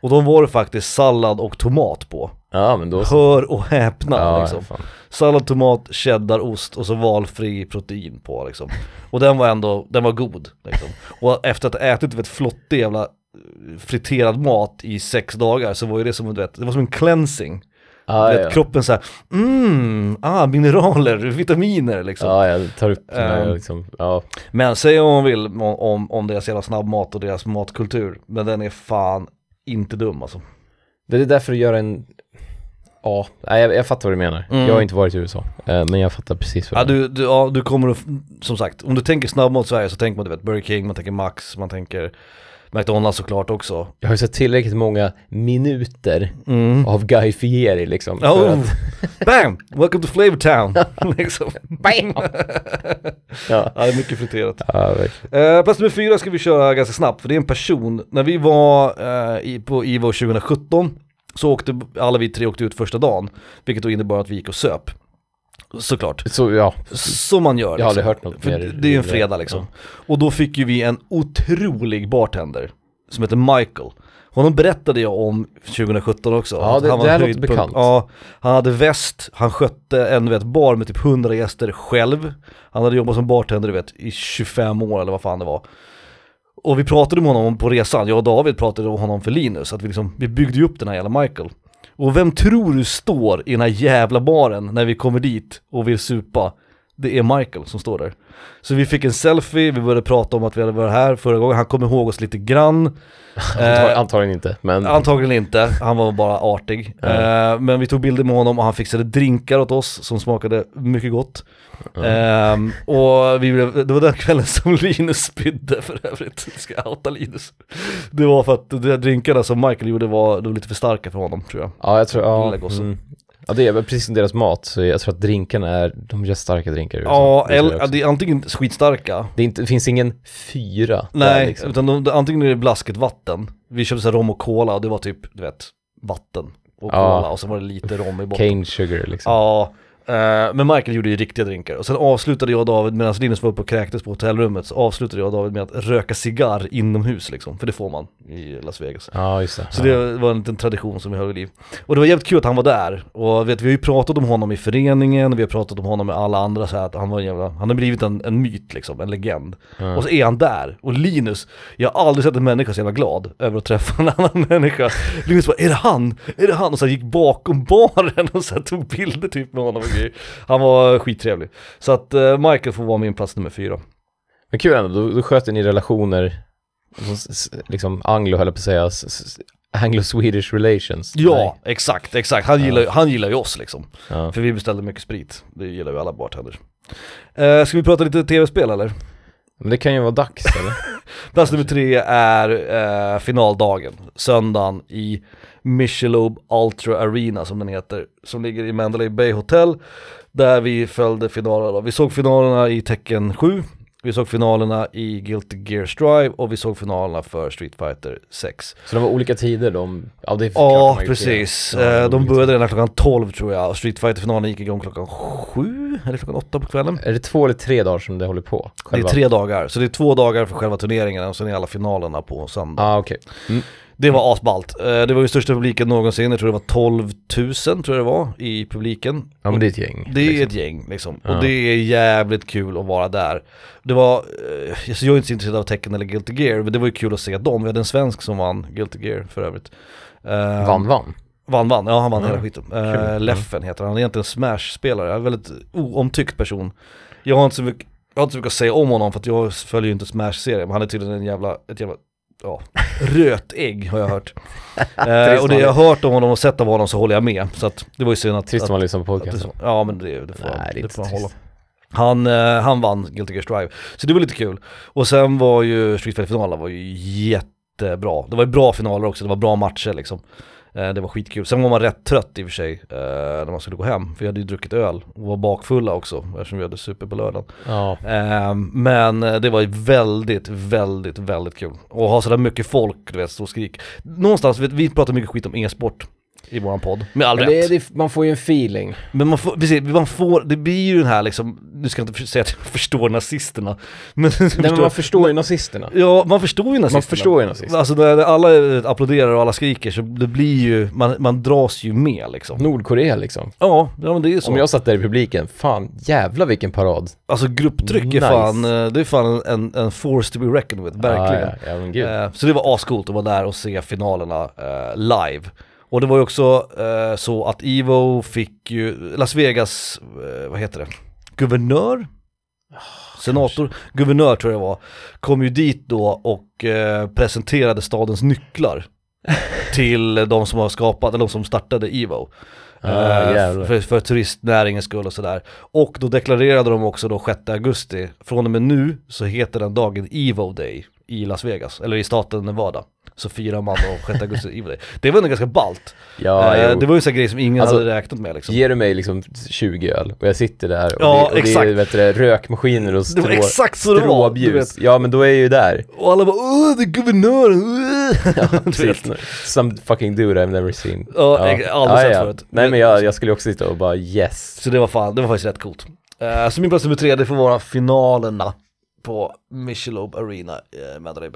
Och de var det faktiskt sallad och tomat på. Ja men då. Hör och häpna Ja, liksom. fan. Sallad, tomat, cheddarost och så valfri protein på liksom. Och den var ändå, den var god liksom. Och efter att ha ätit vet, flottig jävla eh, friterad mat i sex dagar så var ju det som, du vet, det var som en cleansing. Ja, vet, ja. kroppen såhär, mm, ah, mineraler, vitaminer liksom. Ja, jag tar upp den här Ehm. liksom, ja. Men säg vad man vill om, om, om deras jävla snabbmat och deras matkultur, men den är fan inte dum alltså. Det är därför att göra en, ja, nej, jag, jag fattar vad du menar. Mm. Jag har inte varit i USA, eh, men jag fattar precis vad Ja du du, du, ja, du kommer att, som sagt, om du tänker snabbmat Sverige så tänker man du vet Burger King, man tänker Max, man tänker McDonalds såklart också. Jag har ju sett tillräckligt många minuter Mm. av Guy Fieri liksom. Oh, att- bam! Welcome to Flavor Town! liksom. Bam! ja. Ja, det är mycket friterat. ja. Eh, plats nummer fyra ska vi köra ganska snabbt, för det är en person, när vi var eh, i, på IVO 2017 så åkte, alla vi tre åkte ut första dagen, vilket då innebar att vi gick och söp. Såklart. Så ja, Som man gör. Jag har aldrig liksom. hört något För mer Det är ju en fredag liksom. Och då fick ju vi en otrolig bartender som heter Michael. Honom berättade jag om 2017 också. Ja, det- han var det låter bekant. Ja, han hade väst, han skötte en vet, bar med typ 100 gäster själv. Han hade jobbat som bartender vet i 25 år eller vad fan det var. Och vi pratade med honom på resan, jag och David pratade om honom för Linus, att vi liksom, vi byggde ju upp den här jävla Michael. Och vem tror du står i den här jävla baren när vi kommer dit och vill supa? Det är Michael som står där. Så vi fick en selfie, vi började prata om att vi hade varit här förra gången, han kom ihåg oss lite grann. Eh, Antagligen inte, men Antagligen inte, han var bara artig. Eh, men vi tog bilder med honom och han fixade drinkar åt oss som smakade mycket gott. Ehm, och vi blev, det var den kvällen som Linus spydde för övrigt, ska jag outa Linus. Det var för att de drinkarna som Michael gjorde var, var lite för starka för honom tror jag. ja jag tror, ja, mm. Ja det är precis som deras mat, så jag tror att drinkarna är, de gör starka drinkar. Ja, eller, det är antingen skitstarka, det, är inte, det finns ingen fyra där, nej, liksom. utan de, antingen är det blasket vatten. Vi köpte så rom och cola och det var typ, du vet, vatten och Ja. cola och så var det lite rom i botten. Cane sugar liksom. Ja, men Michael gjorde ju riktiga drinkar. Och sen avslutade jag och David, medan Linus var uppe och kräktes på hotellrummet, så avslutade jag och David med att röka cigarr inomhus liksom. För det får man i Las Vegas. Ja, just det. Så det var en liten tradition som vi höll vid liv. Och det var jävligt kul att han var där. Och vet, vi har ju pratat om honom i föreningen, vi har pratat om honom med alla andra så här, att han var en jävla, han har blivit en, en myt liksom, en legend. Ja. Och så är han där. Och Linus, jag har aldrig sett en människa så jävla glad över att träffa en annan människa. Linus bara, är det han? Är det han? Och så gick bakom baren och så tog bilder typ med honom grejer. Han var skittrevlig. Så att eh, Michael får vara min plats nummer fyra. Men kul ändå, då, då sköter ni relationer, liksom anglo höll jag på att säga, anglo-swedish relations. Ja, exakt, exakt. Han gillar, ju- han gillar ju oss liksom. Ja. För vi beställde mycket sprit. Det gillar ju alla bartenders. Eh, ska vi prata lite tv-spel eller? Men det kan ju vara dags eller? Plats nummer tre är eh, finaldagen, söndagen i Michelob Ultra Arena som den heter, som ligger i Mandalay Bay Hotel, där vi följde finalerna. Vi såg finalerna i Tekken 7, vi såg finalerna i Guilty Gear Strive och vi såg finalerna för Street Fighter 6. Så det var olika tider de, ja det är Ja, precis. Ja, Eh, de började redan klockan 12 tror jag, och Street Fighter-finalen gick igång klockan 7 eller klockan 8 på kvällen. Är det två eller tre dagar som det håller på? Det är Själva? tre dagar, så det är två dagar för själva turneringen och sen är alla finalerna på söndag. ah, okej. Mm. Det var asballt. Eh, Det var ju största publiken någonsin, jag tror det var 12 000 tror jag det var i publiken. Ja men det är ett gäng. Det är liksom. ett gäng liksom, Ja. och det är jävligt kul att vara där. Det var, eh, så jag är inte så intresserad av Tekken eller Guilty Gear, men det var ju kul att se dem. Vi hade en svensk som vann Guilty Gear för övrigt. Eh, Vann, vann. Vann, vann, ja han vann Ja, hela skiten. Uh. Leffen heter han, han är egentligen Smash-spelare, en väldigt oomtyckt person. Jag har inte så mycket, jag har inte så mycket att säga om honom för att jag följer ju inte Smash-serien, men han är tydligen en jävla, ett jävla, ja, rötägg har jag hört. Eh, och det jag har hört om honom och sett av honom så håller jag med, så att det var ju synd att... Trist att, man lyssnar på podcasten. Ja men det, det får, Nej, det det får han hålla. Han, eh, han vann Guilty Gear Strive, så det var lite kul. Och sen var ju Street Fighter-finalen var ju jättebra. Det var ju bra finaler också, det var bra matcher liksom. Eh, Det var skitkul. Sen var man rätt trött i och för sig eh, när man skulle gå hem. För vi hade ju druckit öl och var bakfulla också eftersom vi hade super på lördagen. Ja. Eh, Men det var väldigt, väldigt, väldigt kul. Och ha sådär mycket folk, du vet, stå och skrik. Någonstans, vi pratar mycket skit om e-sport i våran podd. Med all Men rätt. det, är- det, man får ju en feeling. Men man får, precis, man får, det blir ju den här liksom, nu ska jag inte säga att jag förstår nazisterna. Men, Nej, men man förstår ju nazisterna. Ja, man förstår ju nazisterna. Man förstår ju nazisterna. Alltså när alla applåderar och alla skriker så det blir ju, man, man dras ju med liksom. Nordkorea liksom. Ja, ja men det är ju så. Om jag satt där i publiken, fan jävla vilken parad. Alltså grupptryck är Nice. fan, eh, det är fan en, en force to be reckoned with, verkligen. Ja, ja, ja men gud. Eh, så det var ascoolt att vara där och se finalerna eh, live. Och det var ju också eh, så att Evo fick ju, Las Vegas, eh, vad heter det, guvernör? Senator, guvernör tror jag det var, kom ju dit då och eh, presenterade stadens nycklar till de som har skapat, eller de som startade Evo. Ah, Eh, för, för turistnäringens skull och sådär. Och då deklarerade de också då 6 augusti, från och med nu så heter den dagen Evo Day i Las Vegas, eller i staten Nevada. Så firar man då 6 augusti Day. Det var ändå ganska ballt. Ja, Eh, det var ju en grej som ingen Alltså, hade räknat med liksom. Ger du mig liksom 20 öl och jag sitter där och, Ja, det, och exakt. det är vet du, det, rökmaskiner och Det strå, var exakt så det var, stråbljus. Ja men då är jag ju där. Och alla bara åh det är guvernören! Ja, precis. Some fucking dude I've never seen. Ja, ex- aldrig sett förut. Nej men jag, jag skulle också sitta och bara yes. Så det var fan, det var faktiskt rätt coolt. Uh, så min plats nummer tre, det får vara finalerna på Michelob Arena i Mandalay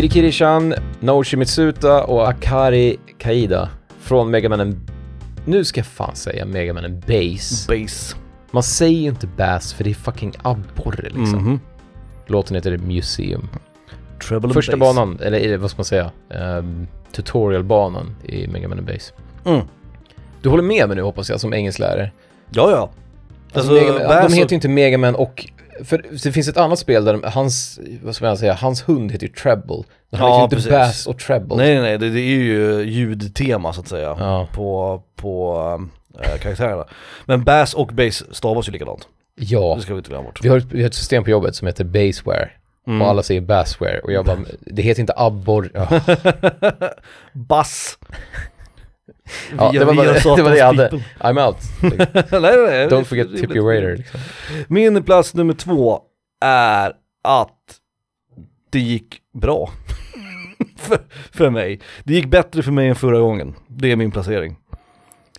Kirikiri-chan, Naoshi Mitsuta och Akari Kaida från Megamanen... Nu ska jag fan säga Megamanen Base. Base. Man säger ju inte Bass för det är fucking abborre liksom. Mhm. Låten heter Museum. Treble Första bass. banan, eller eh, vad ska man säga? Um, tutorialbanan i Megamanen Base. Mm. Du håller med mig nu hoppas jag som engelsklärare? Ja, ja. Alltså, Alltså, Mega Man, Bass de heter ju inte Megaman och... För det finns ett annat spel där hans, vad ska man säga, hans hund heter ju Treble. Han Ja, heter inte precis. Bass och Treble. Nej, nej, det, det är ju ljudtema så att säga. Ja. På, på äh, karaktärerna. Men bass och bass stavas ju likadant. Ja. Det ska vi inte glömma bort. Vi har, ett, vi har ett system på jobbet som heter Baseware. Mm. Och alla säger Bassware. Och jag bara, det heter inte abbor. Ja, Bass. Ja, det, var bara, det var det jag hade. I'm out. nej, nej, nej. Don't forget tip your waiter. Liksom. Min plats nummer två är att det gick bra. för, för mig. Det gick bättre för mig än förra gången. Det är min placering.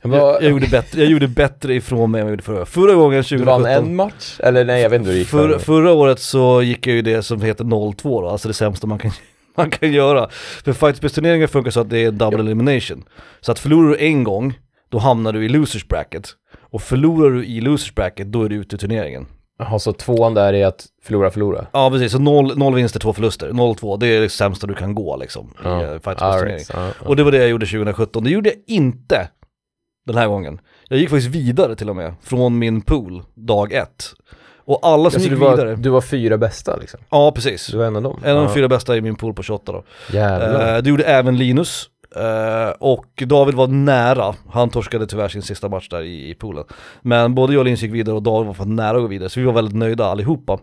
Jag, jag, gjorde bättre, jag gjorde bättre ifrån mig än jag gjorde förra Förra gången, Du vann 2017. en match? Eller nej, jag vet inte hur det gick. För, förra. förra året så gick jag ju det som heter 0-2 då, alltså det sämsta man kan, man kan göra. För fightspelsturneringar funkar så att det är double elimination. Så att förlorar du en gång, då hamnar du i losers bracket. Och förlorar du i losers bracket, då är du ute ur turneringen. Jaha, så tvåan där är att förlora, förlora? Ja precis, så noll, noll vinster, två förluster. 0-2, det är det sämsta du kan gå liksom i Ja. ja. fightspelsturnering. Alright, ja, ja. Och det var det jag gjorde 2017. Det gjorde jag inte den här gången. Jag gick faktiskt vidare till och med, från min pool, dag ett. Och alla som Alltså, gick du, var, vidare, du var fyra bästa liksom? ja precis. Du var en av dem? En av de Ja. fyra bästa i min pool på 28 då. Jävlar. Eh, det gjorde även Linus. Eh, och David var nära, han torskade tyvärr sin sista match där i, i poolen. Men både jag och Linus gick vidare och David var fan nära att gå vidare, så vi var väldigt nöjda allihopa.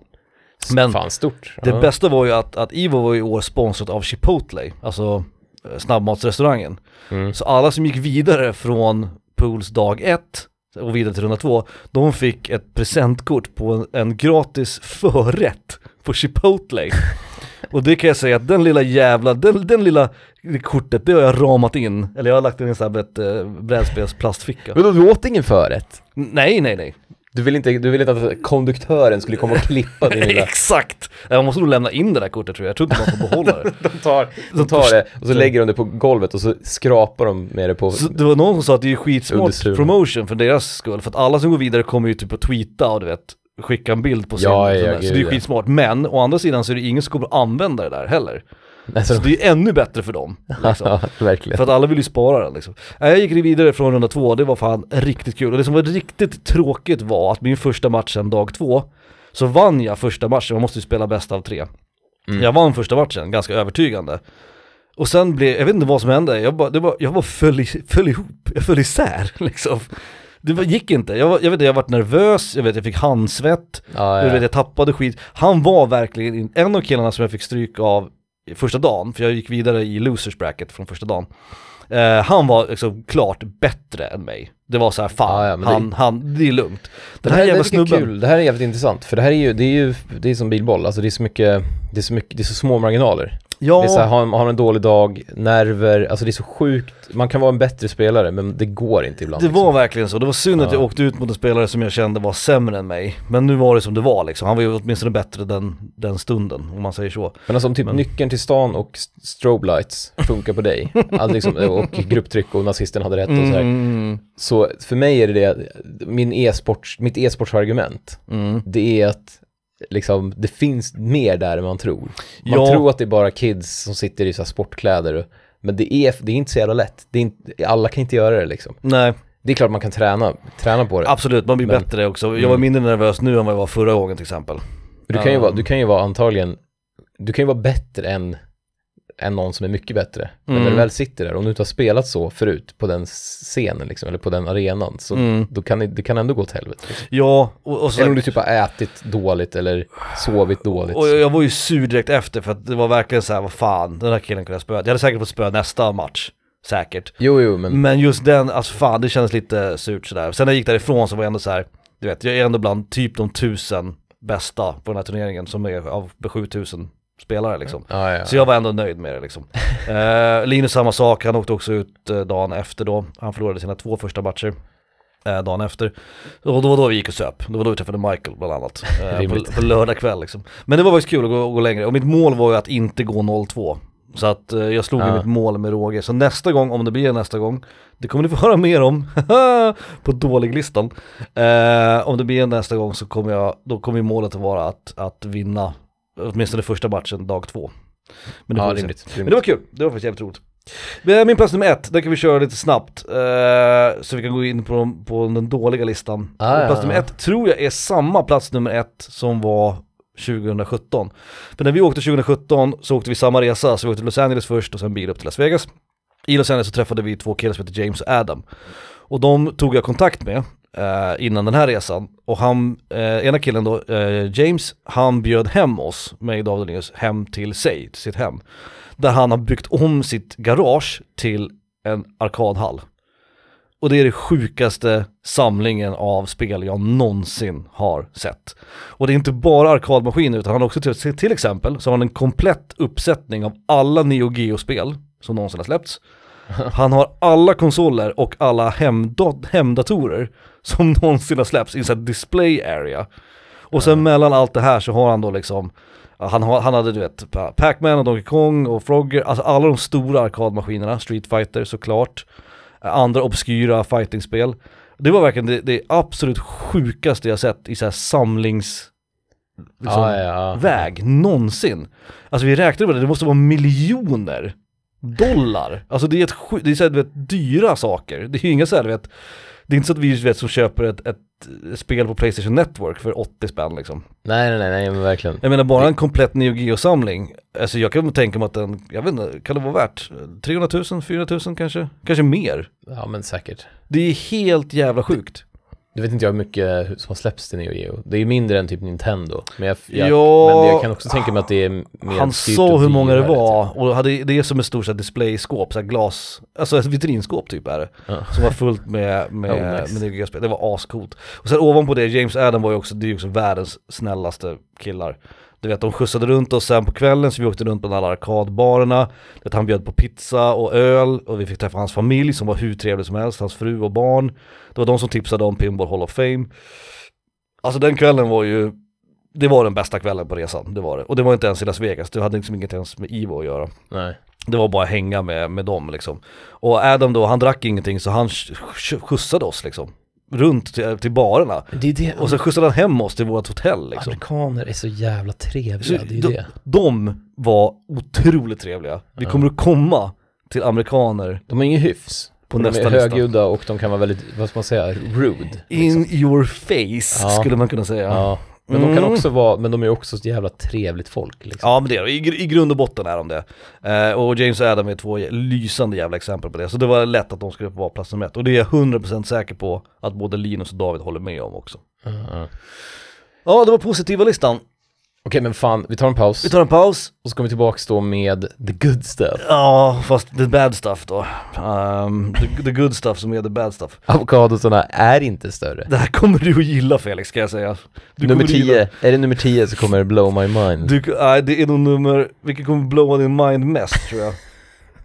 men- Fan stort. Det Ja. bästa var ju att, att Ivo var i år sponsrat av Chipotle, alltså eh, snabbmatsrestaurangen. Mm. Så alla som gick vidare från pools dag ett och vidare till runda två, de fick ett presentkort på en, en gratis förrätt på Chipotle. Och det kan jag säga att den lilla jävla, den, den lilla kortet, det har jag ramat in, eller jag har lagt in i en sån här ett, äh, brädspelsplastficka. Men du åt ingen förrätt? Nej, nej, nej. Du vill inte, du vill inte att konduktören skulle komma och klippa din lilla... Exakt! Jag måste nog lämna in det där kortet tror jag, jag tror inte man får behålla det. De tar, de tar det och så lägger de det på golvet och så skrapar de med det på... Så det var någon som sa att det är skitsmart promotion för deras skull, för att alla som går vidare kommer ju typ att tweeta och du vet, skicka en bild på sin, Ja, ja, så det är skitsmart. Men å andra sidan så är det ingen som kommer att använda det där heller. Alltså, Så det är ju ännu bättre för dem. Liksom. verkligen. För att alla vill ju spara den liksom. Jag gick vidare från runda två, det var fan riktigt kul. Och det som var riktigt tråkigt var att min första matchen dag två, så vann jag första matchen, man måste ju spela bäst av tre. Mm. Jag vann första matchen, ganska övertygande. Och sen blev, jag vet inte vad som hände, jag bara, var, jag bara föll, i, föll ihop, jag föll isär liksom. Det var, gick inte, jag, var, jag vet inte, jag varit nervös, jag vet jag fick handsvett, ja, jag, vet, ja. jag tappade skit. Han var verkligen en av killarna som jag fick stryk av första dagen, för jag gick vidare i losers bracket från första dagen. Eh, han var liksom klart bättre än mig. Det var så här, fan, Ja, ja, men det- han, han, det är lugnt. Den Det här här, jävla snubben, kul, det här är jävligt intressant för det här är ju, det är ju, det är som bilboll, alltså det är så mycket, det är så mycket, det är så små marginaler. Ja, Det är så här, har, har en dålig dag, nerver, alltså det är så sjukt, man kan vara en bättre spelare men det går inte ibland. det liksom. var verkligen så. Det var synd att Ja. jag åkte ut mot en spelare som jag kände var sämre än mig. Men nu var det som det var liksom. Han var ju åtminstone bättre den, den stunden, om man säger så. Men alltså om typ Men- nyckeln till stan och st- strobe lights funkar på dig, alltså liksom, och grupptryck och nazisten hade rätt och så här. Mm, Så för mig är det det, min e-sports, mitt e-sportsargument, mm. det är att liksom, det finns mer där än man tror. Man Ja. tror att det är bara kids som sitter i så sportkläder, och, men det är, det är inte så jävla lätt. Det är inte, alla kan inte göra det liksom. Nej, Det är klart man kan träna, träna på det. absolut, man blir Men- bättre också. Jag Mm. var mindre nervös nu än vad jag var förra gången till exempel. Du kan, ju Ja. vara, du kan ju vara antagligen, du kan ju vara bättre än, än någon som är mycket bättre. Men Mm. när du väl sitter där, om du inte har spelat så förut på den scenen liksom, eller på den arenan, så Mm. då kan det, det kan ändå gå åt helvete. Liksom. Ja, och, och så Eller om du typ har ätit dåligt eller sovit dåligt. Och jag, jag var ju sur direkt efter för att det var verkligen så här, vad fan, den här killen kunde jag spöa. Jag hade säkert fått spöa nästa match, säkert. Jo, jo, men Men just den, alltså fan det kändes lite surt sådär. Sen när jag gick därifrån så var jag ändå så här, du vet, jag är ändå bland typ de tusen bästa på den här turneringen som är av 7000 spelare liksom. ja, ja. Så jag var ändå nöjd med det liksom. Eh, Linus samma sak, han åkte också ut eh, dagen efter då. Han förlorade sina två första matcher. eh, dagen efter. Och då var då vi gick och söp, det var då vi träffade Michael bland annat. Eh, på, på lördag kväll liksom. Men det var faktiskt kul att gå, gå längre, och mitt mål var ju att inte gå 0-2. Så att eh, jag slog Ja. mitt mål med råge. Så nästa gång, om det blir nästa gång, det kommer ni få höra mer om på dåliglistan. Eh, om det blir nästa gång så kommer jag, då kommer målet att vara att, att vinna åtminstone första matchen dag två. Men det, Ja, se. rimligt. Men det var kul, det var faktiskt jävligt roligt. Men Min plats nummer ett, den kan vi köra lite snabbt. Eh, så vi kan gå in på, de- på den dåliga listan. Ah, plats ja, nummer ja. ett tror jag är samma plats nummer ett som var 2017. För när vi åkte 2017 så åkte vi samma resa, så vi åkte till Los Angeles först och sen bil upp till Las Vegas. I Los Angeles så träffade vi två killar som heter James och Adam. Och de tog jag kontakt med eh, innan den här resan. Och han, eh, ena killen då, eh, James, han bjöd hem oss, mig och David Linus, hem till sig, till sitt hem. Där han har byggt om sitt garage till en arkadhall. Och det är det sjukaste samlingen av spel jag någonsin har sett. Och det är inte bara arkadmaskiner utan han har också till, till exempel så har han en komplett uppsättning av alla Neo Geo-spel som någonsin har släppts. Han har alla konsoler och alla hemdat- hemdatorer som någonsin har släppts i en display area. Och sen mellan allt det här så har han då liksom han, har, han hade du vet Pac-Man och Donkey Kong och Frogger, alltså alla de stora arkadmaskinerna, Street Fighter såklart eh, Andra obskyra fightingspel Det var verkligen det, det absolut sjukaste jag sett i så här samlings liksom, ja, ja. väg någonsin. Alltså vi räknade på det, det måste vara miljoner dollar. Alltså det är, ett, det är så här, vet, dyra saker. Det är ju inga så här, vet, det är inte så att vi vet, som köper ett, ett spel på Playstation Network för 80 spänn liksom. Nej, nej, nej, nej, men verkligen. Jag menar bara en komplett Neo Geo-samling, alltså jag kan tänka mig att den, jag vet inte, kan det vara värt 300 000, 400 000 kanske? Kanske mer. Ja, men säkert. Det är helt jävla sjukt. Du vet inte jag hur mycket som har släppts till Neo Geo. Det är ju mindre än typ Nintendo. Men jag, jag, Ja, men jag kan också tänka mig att det är mer Han sa hur många det var och hade, det är som ett stort så här displayskåp, så här glas, alltså ett vitrinskåp typ är det. Ja. Som var fullt med, med, Oh, nice. med Neo Geo-spel, det var ascoolt. Och sen ovanpå det, James Adam var ju också, det är ju också världens snällaste killar. Du vet, de skjutsade runt oss sen på kvällen så vi åkte runt på alla arkadbarerna. Vet, han bjöd på pizza och öl och vi fick träffa hans familj som var hur trevlig som helst, hans fru och barn. Det var de som tipsade om Pinball Hall of Fame. Alltså den kvällen var ju, det var den bästa kvällen på resan, det var det. Och det var inte ens i Las Vegas, det hade liksom inget ens med Ivo att göra. Nej. Det var bara att hänga med, med dem liksom. Och Adam då, han drack ingenting så han sk- sk- skjutsade oss liksom. Runt till, till barerna. Det det. Och så skjutsade han hem oss till vårt hotell liksom. Amerikaner är så jävla Så trevliga, det är de, det. de var otroligt trevliga. Vi kommer att komma till amerikaner De har ingen hyfs. på Och nästa de är högljudda och de kan vara väldigt, vad ska man säga, rude. In your face Ja. skulle man kunna säga. Ja. Ja. Men de kan Mm. också vara, men de är också ett jävla trevligt folk liksom. men det är. I, I grund och botten är de det. Eh, och James och Adam är två lysande jävla exempel på det. Så det var lätt att de skulle vara plats nummer ett. Och det är jag 100% säker på att både Linus och David håller med om också. Ja, ja. Ja, det var positiva listan. Okej men fan, vi tar en paus. Vi tar en paus. Och så kommer vi tillbaks då med the good stuff. Ja, fast the bad stuff då. Um, the, the good stuff som är the bad stuff. Avokadosarna är inte större. Det här kommer du att gilla Felix, ska jag säga. Du nummer kommer att gilla- 10, är det nummer 10 så kommer det blow my mind. Du, nej, det är nog nummer, vilket kommer blowa din mind mest tror jag.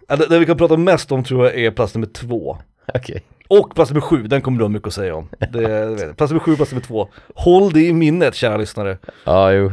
Ja, det, det vi kan prata mest om tror jag är plats nummer två. Okej. Och plats nummer sju, den kommer du ha mycket att säga om. Det. Plats nummer sju, plats nummer två. Håll det i minnet kära lyssnare. Ja, jo.